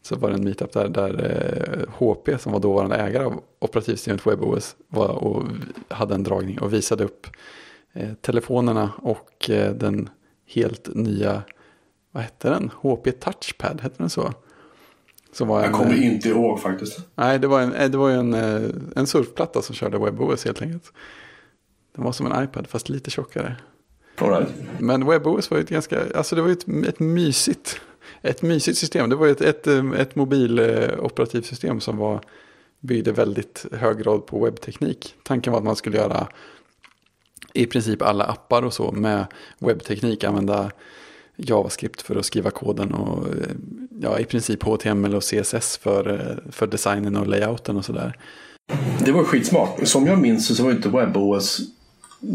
så var det en meetup där, där eh, HP som var dåvarande ägare av operativsystemet WebOS var och hade en dragning och visade upp eh, telefonerna och eh, den helt nya, vad hette den? HP Touchpad, hette den så? Som var Jag en, kommer eh, inte ihåg faktiskt. Nej, det var, en, eh, det var ju en, eh, en surfplatta som körde WebOS helt enkelt. Den var som en iPad fast lite tjockare. Right. Men WebOS var ju ett ganska, alltså det var ju ett, ett mysigt, ett mysigt system. Det var ju ett, ett, ett mobiloperativsystem som var, byggde väldigt hög grad på webbteknik. Tanken var att man skulle göra i princip alla appar och så med webbteknik, använda JavaScript för att skriva koden och ja, i princip HTML och CSS för, eh, för designen och layouten och sådär. Det var skitsmart. Som jag minns så var inte WebOS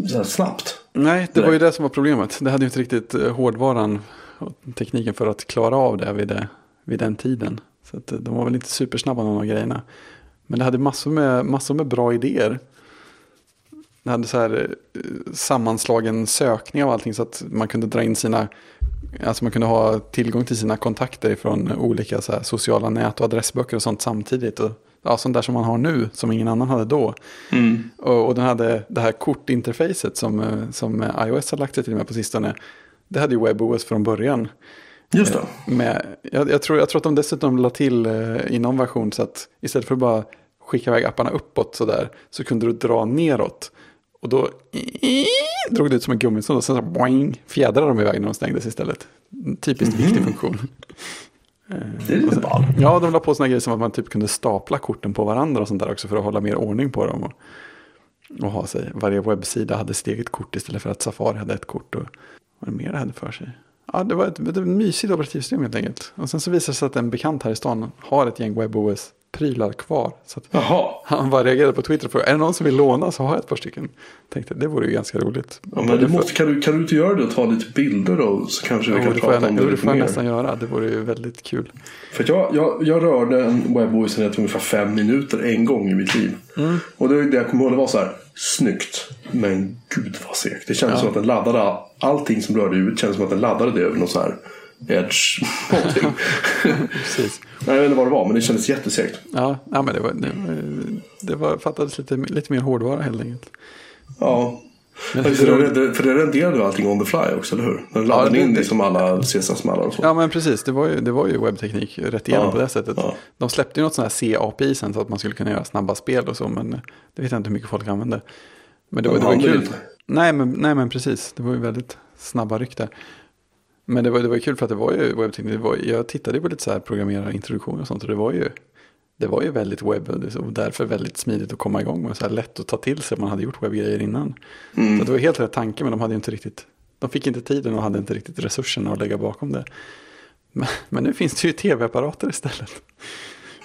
så snabbt. Nej, det var ju det som var problemet. Det hade ju inte riktigt eh, hårdvaran och tekniken för att klara av det vid, det, vid den tiden. Så eh, de var väl inte supersnabba någon av grejerna. Men det hade massor med, massor med bra idéer. Det hade så här eh, sammanslagen sökning av allting så att man kunde dra in sina, alltså man kunde ha tillgång till sina kontakter från olika så sociala nät och adressböcker och sånt samtidigt. Och, ja, sånt där som man har nu, som ingen annan hade då. Och, och den hade det här kortinterfacet som, eh, som eh, iOS har lagt sig till med på sistone. Det hade ju WebOS från början. Just det. Med, jag, jag, tror, jag tror att de dessutom la till i någon version så att istället för att bara skicka iväg apparna uppåt sådär så kunde du dra neråt. Och då drog det ut som en gummisnodd och sen så boing, fjädrade de iväg när de stängdes istället. En Typiskt viktig funktion. (laughs) Det är lite ball. Ja, de la på sådana grejer som att man typ kunde stapla korten på varandra och sånt där också för att hålla mer ordning på dem. Och, att ha sig. Varje webbsida hade sitt eget kort istället för att Safari hade ett kort. Och vad det mer hade för sig. Ja, det var ett, ett mysigt operativsystem helt enkelt. Och sen så visade det sig att en bekant här i stan har ett gäng WebOS prylar kvar. Så han bara reagerade på Twitter och frågade, är det någon som vill låna så har jag ett par stycken. Tänkte, det vore ju ganska roligt. Ja, men du måste, kan, du, kan du inte göra det och ta lite bilder då? Så kanske vi kan det får jag, prata om det det lite får jag mer. nästan göra. Det vore ju väldigt kul. För jag, jag, jag rörde en i ungefär fem minuter en gång i mitt liv. Mm. Och det, det jag kommer ihåg det var så här, snyggt. Men gud vad segt. Det kändes Ja. som att den laddade allting som rörde ut. kändes som att den laddade det över någon så här edge någonting. (laughs) Precis. Nej, jag vet inte vad det var men det kändes jättesegt. Ja, ja men det, var, det, det var, fattades lite, lite mer hårdvara helt enkelt. Ja. Men För det, för det renderade ju allting on the fly också, eller hur? Den laddade det- in det- liksom alla CSS-mallar och så. Ja men precis, det var ju, det var ju webbteknik rätt igenom Ja, på det sättet. ja. De släppte ju något sånt här C-API sen så att man skulle kunna göra snabba spel och så. Men det vet jag inte hur mycket folk använde. Men det, var- De det var ju kul. inte. Nej men, nej men precis, det var ju väldigt snabba ryck där. Men det var, det var kul för att det var ju webbteknik. Det var, jag tittade på lite så här programmerarintroduktioner och sånt. Och det var ju, det var ju väldigt webb och därför väldigt smidigt att komma igång med. Så här lätt att ta till sig man hade gjort webbgrejer innan. Mm. Så det var helt rätt tanke men de hade ju inte riktigt, de fick inte tiden och hade inte riktigt resurserna att lägga bakom det. Men, men nu finns det ju tv-apparater istället.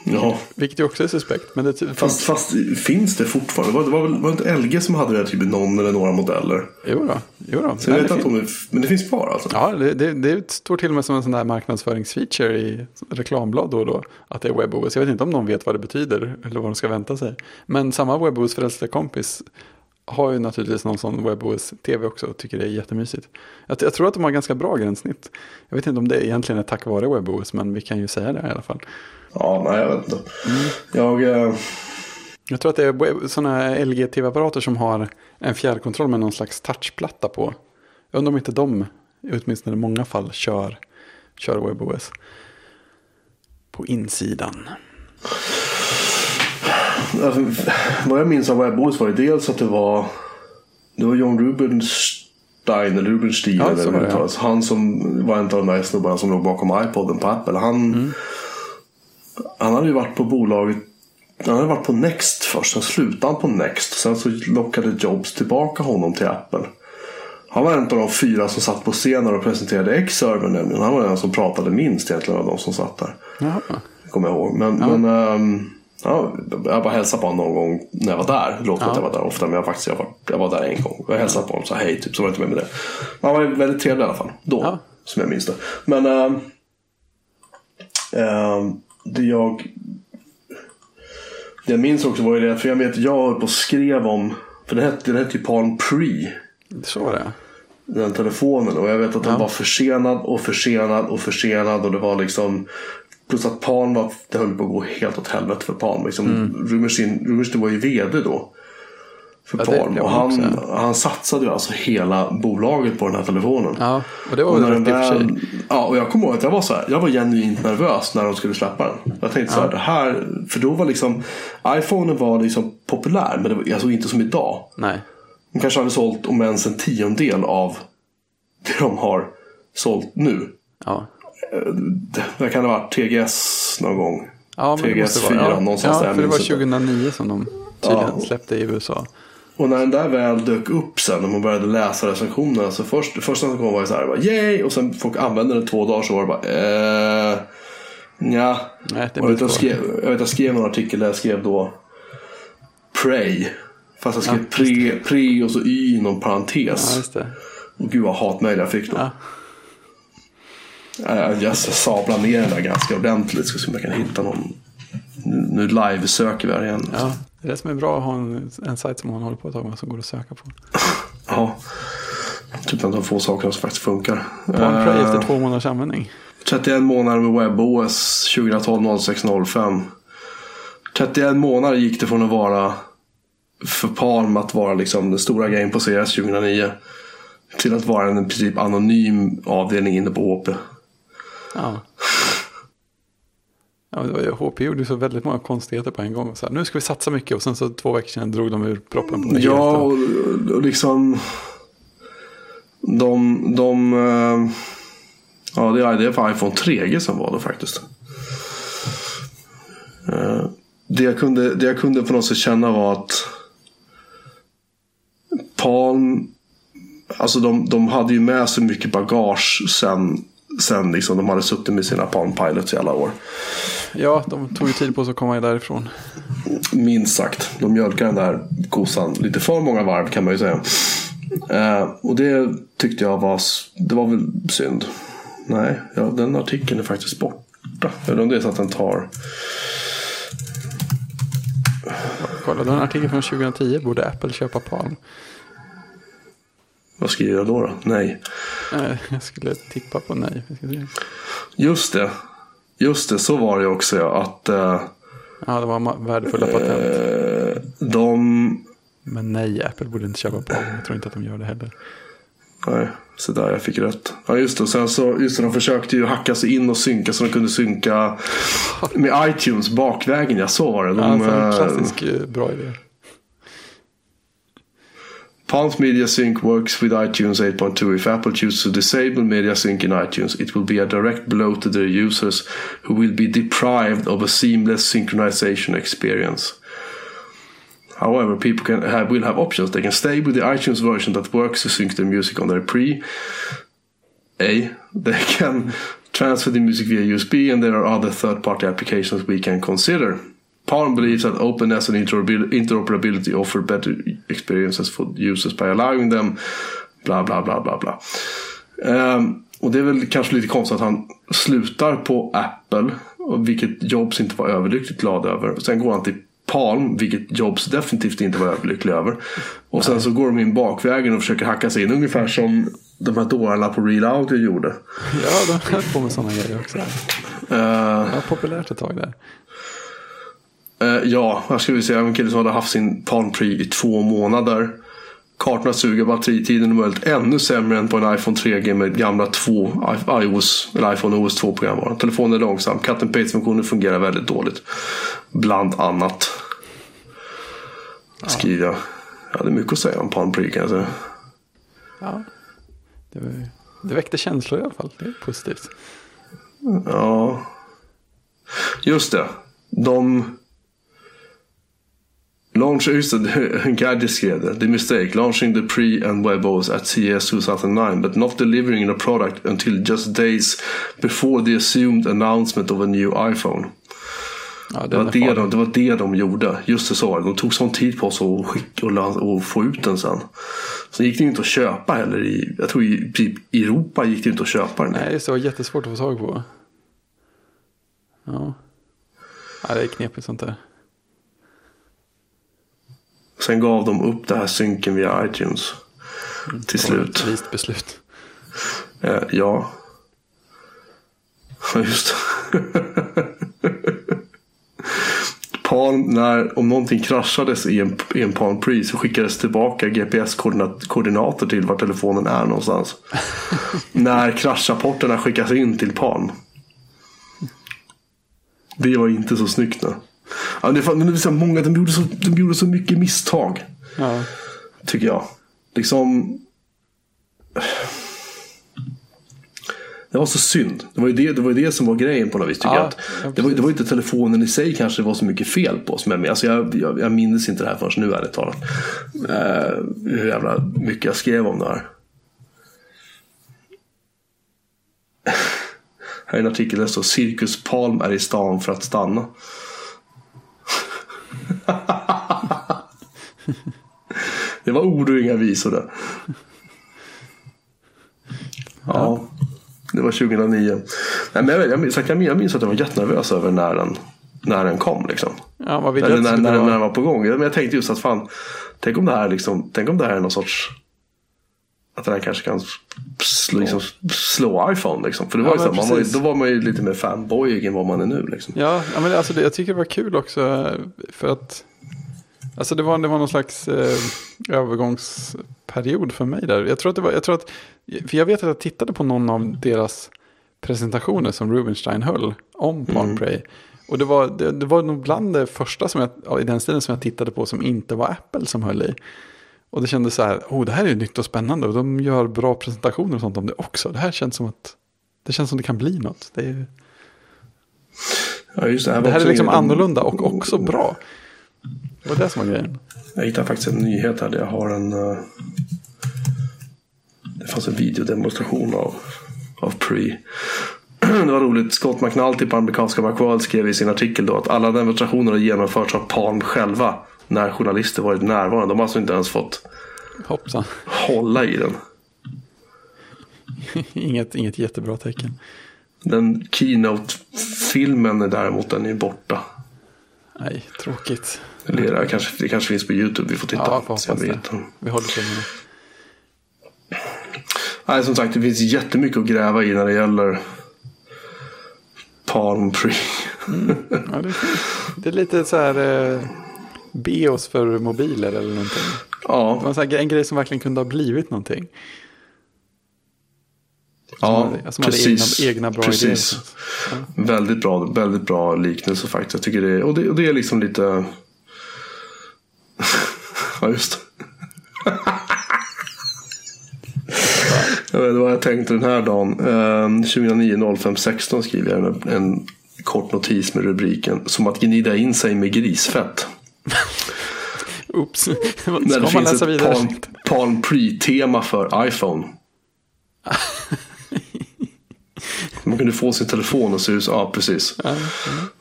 Ja. Vilket ju också är suspekt. Men det, Fast, fast finns det fortfarande? Det var, väl var det inte LG som hade det typ i någon eller några modeller? jo då, jo då. Så jag vet det inte fin- om det, men det finns kvar alltså? Ja, det, det, det står till och med som en sån där marknadsföringsfeature i reklamblad då och då. Att det är WebOS. Jag vet inte om någon vet vad det betyder eller vad de ska vänta sig. Men samma WebOS frälsta kompis har ju naturligtvis någon sån WebOS-tv också och tycker det är jättemysigt. Jag, jag tror att de har ganska bra gränssnitt. Jag vet inte om det egentligen är tack vare WebOS, men vi kan ju säga det i alla fall. Ja, nej jag vet inte. Mm. Jag, eh, Jag tror att det är sådana LG-tv-apparater som har en fjärrkontroll med någon slags touchplatta på. Jag undrar om inte de, åtminstone i många fall, kör, kör WebOS. På insidan. Alltså, vad jag minns av WebOS var ju dels att det var det var John Rubinstein eller Rubinstein Ja, eller det ja. Han som var en av de där snubbarna som låg bakom iPoden på Apple. Han, Mm. han hade ju varit på bolaget han hade varit på Next först, sen slutade han på Next. Sen så lockade Jobs tillbaka honom till Apple. Han var en av de fyra som satt på scenen och presenterade X-server nämligen. Han var den som pratade minst egentligen av de som satt där. Jaha. Kommer jag ihåg. Men, men ehm, ja, jag bara hälsade på honom någon gång när jag var där. Det låter som att jag var där ofta. Men jag, faktiskt, jag, var, jag var där en gång. Jag hälsade på honom och sa hej. Typ, så var det inte med med det. Men han var väldigt trevlig i alla fall. Då. Ja. Som jag minns det. Men ehm, ehm, det jag det jag minns också var ju det. För jag vet jag höll på och skrev om. För den hette, den hette ju Palm Pre Så var det. den telefonen. Och jag vet att den Ja. var försenad och försenad och försenad. Och det var liksom. Plus att Pan var, det höll på att gå helt åt helvete för Pan. Liksom, Rumerstein, Rumerstein var ju vd då. För Mm. Ja, blev Och han han, också. han satsade ju alltså hela bolaget på den här telefonen. Ja, och det var väl rätt i och för sig. väl, ja, och jag kommer ihåg att jag var så här, jag var genuint nervös när de skulle släppa den. Jag tänkte så här, det här, för då var liksom, iPhonen var liksom populär, men det var alltså inte som idag. Nej. De kanske hade sålt om ens en tiondel av det de har sålt nu. Ja. Det kan ha varit TGS någon gång. Ja, men det måste TGS vara. 4 Ja, någonstans ja, där. för det var minns inte. 2009 som de tydligen Ja. släppte i USA. Och när den där väl dök upp sen och man började läsa recensionerna. Så först, första som kom var ju så här, bara, yay! Och sen folk använde den två dagar så var det bara, eh, nja. Nej, det Och jag, jag, skrev, jag vet jag skrev en artikel där jag skrev då Pray. Fast jag skrev Ja, pre, pre och så y inom Ja, parentes. just det. och gud vad hatmejl jag fick då. Ja. Jag, jag sablade ner den där ganska ordentligt. Ska se om jag kan hitta någon. Nu, live-söker vi här igen. ja, det är det som är bra att ha en, en sajt som man håller på ett tag med som går att söka på. Ja. Typ en av de få sakerna som faktiskt funkar. Pornpray Eh, efter två månaders användning. 31 månader med WebOS 2012 06 05. 31 månader gick det från att vara för Palm att vara liksom den stora grejen på CS 2009. Till att vara en i princip anonym avdelning inne på HP. Ja. Ja, HP gjorde ju så väldigt många konstigheter på en gång. Så här, nu ska vi satsa mycket och sen så två veckor sedan drog de ur proppen på det. Ja, Och- och, liksom. De, de eh, ja, det är det är för iPhone 3G som var det faktiskt. Eh, Det jag, kunde, det jag kunde på något sätt känna var att Palm, alltså de, de hade ju med sig mycket bagage sen, sen liksom de hade suttit med sina Palm Pilots i alla år. Ja, de tog ju tid på sig att komma därifrån. Minst sagt. De mjölkade den där kosan lite för många varv kan man ju säga. Eh, och det tyckte jag var, det var väl synd. Nej, ja, den artikeln är faktiskt borta. Eller om det är så att den tar... Kolla, du har en artikel från 2010. Borde Apple köpa Palm? Vad skriver jag då? då? Nej. Jag skulle tippa på nej. Ska. Just det. Just det, så var det också ja. Att eh, Ja, det var värdefulla patent. eh, de... Men nej, Apple borde inte köpa Palm. Jag tror inte att de gör det heller. Nej, så där jag fick rätt. Ja just det, sen så, just det, de försökte ju hacka sig in och synka så de kunde synka med iTunes bakvägen. Ja, så var det. De, alltså, en eh, klassisk eh, bra idé. Palms Media Sync works with iTunes 8.2. If Apple chooses to disable Media Sync in iTunes, it will be a direct blow to their users who will be deprived of a seamless synchronization experience. However, people can have, will have options. They can stay with the iTunes version that works to sync their music on their pre. A. They (laughs) can transfer the music via USB, and there are other third-party applications we can consider. Palm believes that openness and interoperabil- interoperability offer better experiences for users by allowing them bla bla bla bla bla. Ehm, och det är väl kanske lite konstigt att han slutar på Apple, vilket Jobs inte var överlyckligt glad över. Sen går han till Palm, vilket Jobs definitivt inte var överlycklig över. Och sen så går de in bakvägen och försöker hacka sig in ungefär som de här dårarna på Real Audio gjorde. Ja, de höll på med sådana grejer också. Ehm, Det var populärt ett tag där. Eh, ja, här ska vi se. En kille som hade haft sin Palm Pre i två månader. Kartorna suger, batteritiden är möjligt ännu sämre än på en iPhone 3G med gamla två iOS, eller iPhone OS 2 programvaror. Telefonen är långsam. Cut and paste-funktionen fungerar väldigt dåligt. Bland annat. Skriver jag. Jag hade mycket att säga om Palm Pre kan jag säga. Ja. Det, var, det väckte känslor i alla fall. Det är positivt. Ja. Just det. De... Launch, just det, Gadget (laughs) skrev det. The mistake. Launching the pre and WebOS at CES 2009 but not delivering a product until just days before the assumed announcement of a new iPhone. Ja, Det var det, de, det var det de gjorde. Just det så. De tog sån tid på sig att skicka och, och få ut den sen. Sen gick det inte att köpa heller. I, jag tror i typ i Europa gick det inte att köpa den. Nej, det var jättesvårt att få tag på. Ja. ja, det är knepigt sånt där. Sen gav de upp det här synken via iTunes. Till slut. Ett vist beslut. Eh, ja. Ja, Just. (laughs) Palm, när, om någonting kraschades i en, i en Palm Pre så skickades tillbaka GPS-koordinater till var telefonen är någonstans. (laughs) när kraschrapporterna skickas in till Palm. Det var inte så snyggt. nu. Ja, det, det så här många, de, gjorde så, de gjorde så mycket misstag. Ja, Tycker jag. Liksom. Det var så synd. Det var ju det, det, var det som var grejen på något vis. Tycker Ja, jag. Att det, var, det var inte telefonen i sig kanske det var så mycket fel på. Som jag, alltså jag, jag, jag minns inte det här förrän nu ärligt talat. Eh, hur jävla mycket jag skrev om det här. Här är en artikel där det står Cirkus Palm är i stan för att stanna. Det var ord och inga visor där. Ja, det var 2009. Nej, men jag, jag, minns, jag, minns, att jag var jättenervös över när den, när den kom. Liksom. ja vill Eller när, när, när den var på gång. Men jag tänkte just att fan, tänk om det här, liksom, tänk om det här är någon sorts att den här kanske kan slå, liksom, slå iPhone. Liksom. För det var Ja, ju så man var, då var man ju lite mer fanboyig än vad man är nu. Liksom. Ja, men alltså det, jag tycker det var kul också för att alltså det var, det var någon slags eh, övergångsperiod för mig där. Jag tror att det var, jag tror att, för jag vet att jag tittade på någon av deras presentationer som Rubinstein höll om Palm Mm. Och det var, det, det var nog bland det första som jag, ja, i den stilen som jag tittade på som inte var Apple som höll i. Och det kändes så här, oh det här är ju nytt och spännande och de gör bra presentationer och sånt om det också. Det här känns som att, det känns som det kan bli något. Det är, Ja, just det, här det här är liksom ingen- annorlunda och också bra. Det var det som var grejen. Jag hittade faktiskt en nyhet här där jag har en... eh, Det fanns en videodemonstration av, av Pre. Det var roligt. Scott McNulty på amerikanska Macworld skrev i sin artikel då att alla demonstrationer har genomförts av Palm själva när journalister varit närvarande. De har alltså inte ens fått Hoppsan. hålla i den. (laughs) inget, inget jättebra tecken. Den Keynote-filmen är däremot den är borta. Nej, tråkigt. Eller det kanske, det kanske finns på YouTube. Vi får titta. Ja, får hoppas vi det. Vi håller tummarna. Nej, som sagt, det finns jättemycket att gräva i när det gäller Palm Pre. Ja, det, är det är lite så här eh, bios för mobiler eller någonting. Det Ja, var en, här, en grej som verkligen kunde ha blivit någonting. ja hade, som precis. hade egna, egna bra precis. idéer. Väldigt bra, väldigt bra liknelse faktiskt. Jag tycker det, och det, och det är liksom lite... (laughs) ja, just det. (laughs) jag vet inte vad jag tänkte den här dagen. Eh, 2009 05 16 skriver jag en, en kort notis med rubriken Som att gnida in sig med grisfett. (laughs) Oops, När ska det man läsa vidare? Palm, Palm Pre-tema för iPhone. (laughs) Man kunde få sin telefon och se ut Ja, precis.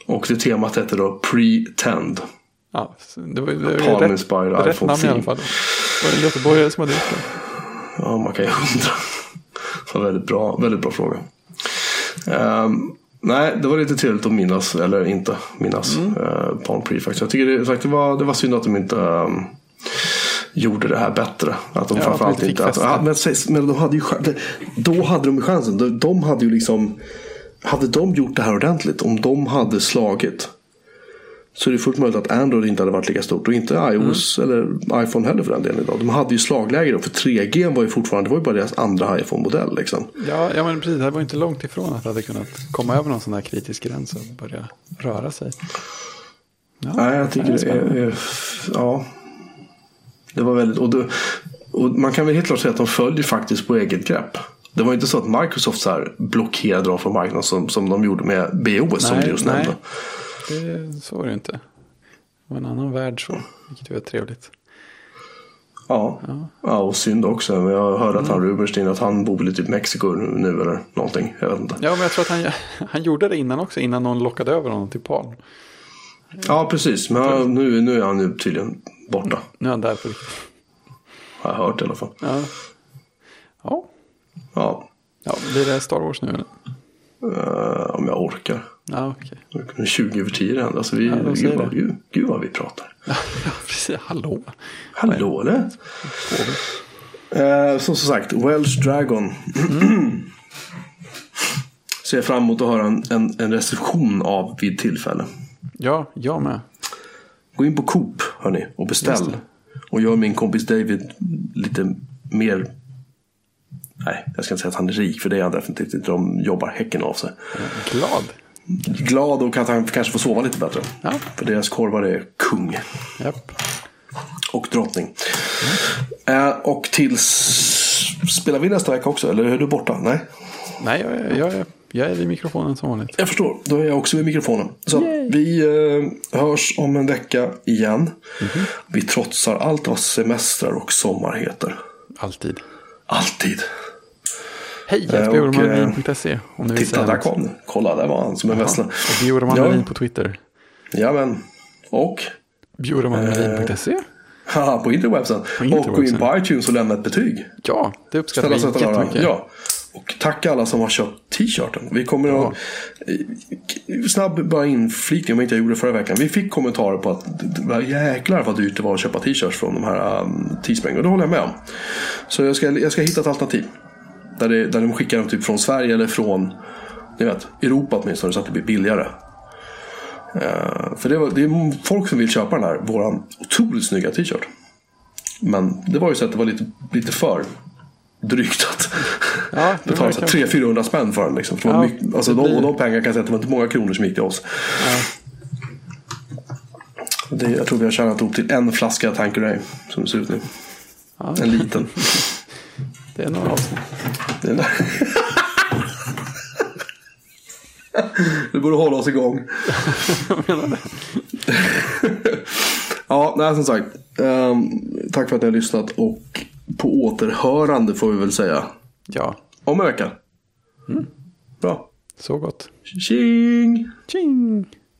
Och det temat heter då Pretend. Ja, det var, det var Palm rätt, Inspired rätt iPhone namn i alla fall. Var det en göteborgare som hade gjort det? Ja, man kan ju undra. (laughs) Så väldigt bra, väldigt bra fråga. Ehm, nej, det var lite trevligt att minnas, eller inte minnas, mm. Palm Pre faktiskt. Jag tycker det, faktiskt, det, var, det var synd att de inte ehm, gjorde det här bättre. Att de Ja, framförallt inte... Att, ja, men, men de hade ju, då hade de chansen. De, de hade ju liksom... Hade de gjort det här ordentligt, om de hade slagit så är det fullt möjligt att Android inte hade varit lika stort och inte iOS Mm. eller iPhone heller för den delen idag. De hade ju slagläge då, för 3G var ju fortfarande, det var ju bara deras andra iPhone-modell liksom. Ja, ja, men precis. Det var inte långt ifrån att det hade kunnat komma över någon sån här kritisk gräns och börja röra sig. Ja, Nej, jag tycker det är är, är, ja. Det var väldigt, och, det, och man kan väl helt klart säga att de följer faktiskt på eget grepp. Det var inte så att Microsoft så här blockerade dem från marknaden som, som de gjorde med BOS som Nej, du just nej. Det, så var det inte. Det var en annan värld så, vilket är trevligt. Ja. ja, och synd också. Men jag hörde att han Mm. Rubenstein, att han bor i typ Mexiko nu eller någonting. Jag vet inte. Ja, men jag tror att han, (laughs) han gjorde det innan också, innan någon lockade över honom till Palm. Ja, precis. Men ja, nu, nu är han ju tydligen borta. Nu är han där på riktigt. Har jag hört i alla fall. Ja. Ja, Ja, ja blir det Star Wars nu eller? Eh, om jag orkar. Nu är 20 över 10 redan. Alltså vi, Ja, gud, vad, gud, gud vad vi pratar. (laughs) Ja, precis. Hallå. Hallå eller? Eh, som sagt, Welsh Dragon. (clears throat) Ser jag fram emot att höra en, en, en recension av vid tillfälle. Ja, jag med. Gå in på Coop hörni, och beställ. Och gör min kompis David lite mer... Nej, jag ska inte säga att han är rik för det är han definitivt inte. De jobbar häcken av sig. Glad. Glad och att han kanske får sova lite bättre. Ja. För deras korvar är kung. Japp. Och drottning. Eh, och tills... Spelar vi nästa vecka också? Eller är du borta? Nej. Nej, jag, är- jag, är- jag är vid mikrofonen som vanligt. Jag förstår. Då är jag också vid mikrofonen. Så Yay. vi eh, hörs om en vecka igen. Vi trotsar allt vad semestrar och sommar heter. Alltid. Alltid. Hej, Eh, vill Titta, där kom. Kolla, där var han som en vessla. Och Bjurmanvin Ja. på Twitter. Jajamän. Och? Bjurmanvin.se. (laughs) Haha, på interwebsen. På Och gå in interwebsen. på iTunes och lämna ett betyg. Ja, det uppskattar vi jättemycket. Ja. Och tack alla som har köpt t-shirten. Vi kommer Ja. att... eh, Snabb bara inflikning om jag inte gjorde förra veckan. Vi fick kommentarer på att jäklar vad dyrt det var att köpa t-shirts från de här um, Teespring. Och det håller jag med om. Så jag ska, jag ska hitta ett alternativ. Där, det, där de skickar dem typ från Sverige eller från ni vet, Europa åtminstone så att det blir billigare. Eh, för det, var, det är folk som vill köpa den här, våran otroligt snygga t-shirt. Men det var ju så att det var lite, lite för drygt att (laughs) Ja, betala var så kanske- 300-400 spänn för den. Liksom. För Ja, mycket, alltså, de, och de pengarna kan jag säga att det var inte många kronor som gick till oss. Det, jag tror vi har tjänat ihop till en flaska Tanqueray som det ser ut nu. Ja, En liten. (laughs) det är några avsnitt. Det är- Vi borde hålla oss igång. Jag menar det. Ja, nej, som sagt. ehm, tack för att ni har lyssnat och på återhörande får vi väl säga. Ja, Om en vecka. Bra. så gott. Tjing! Tjing!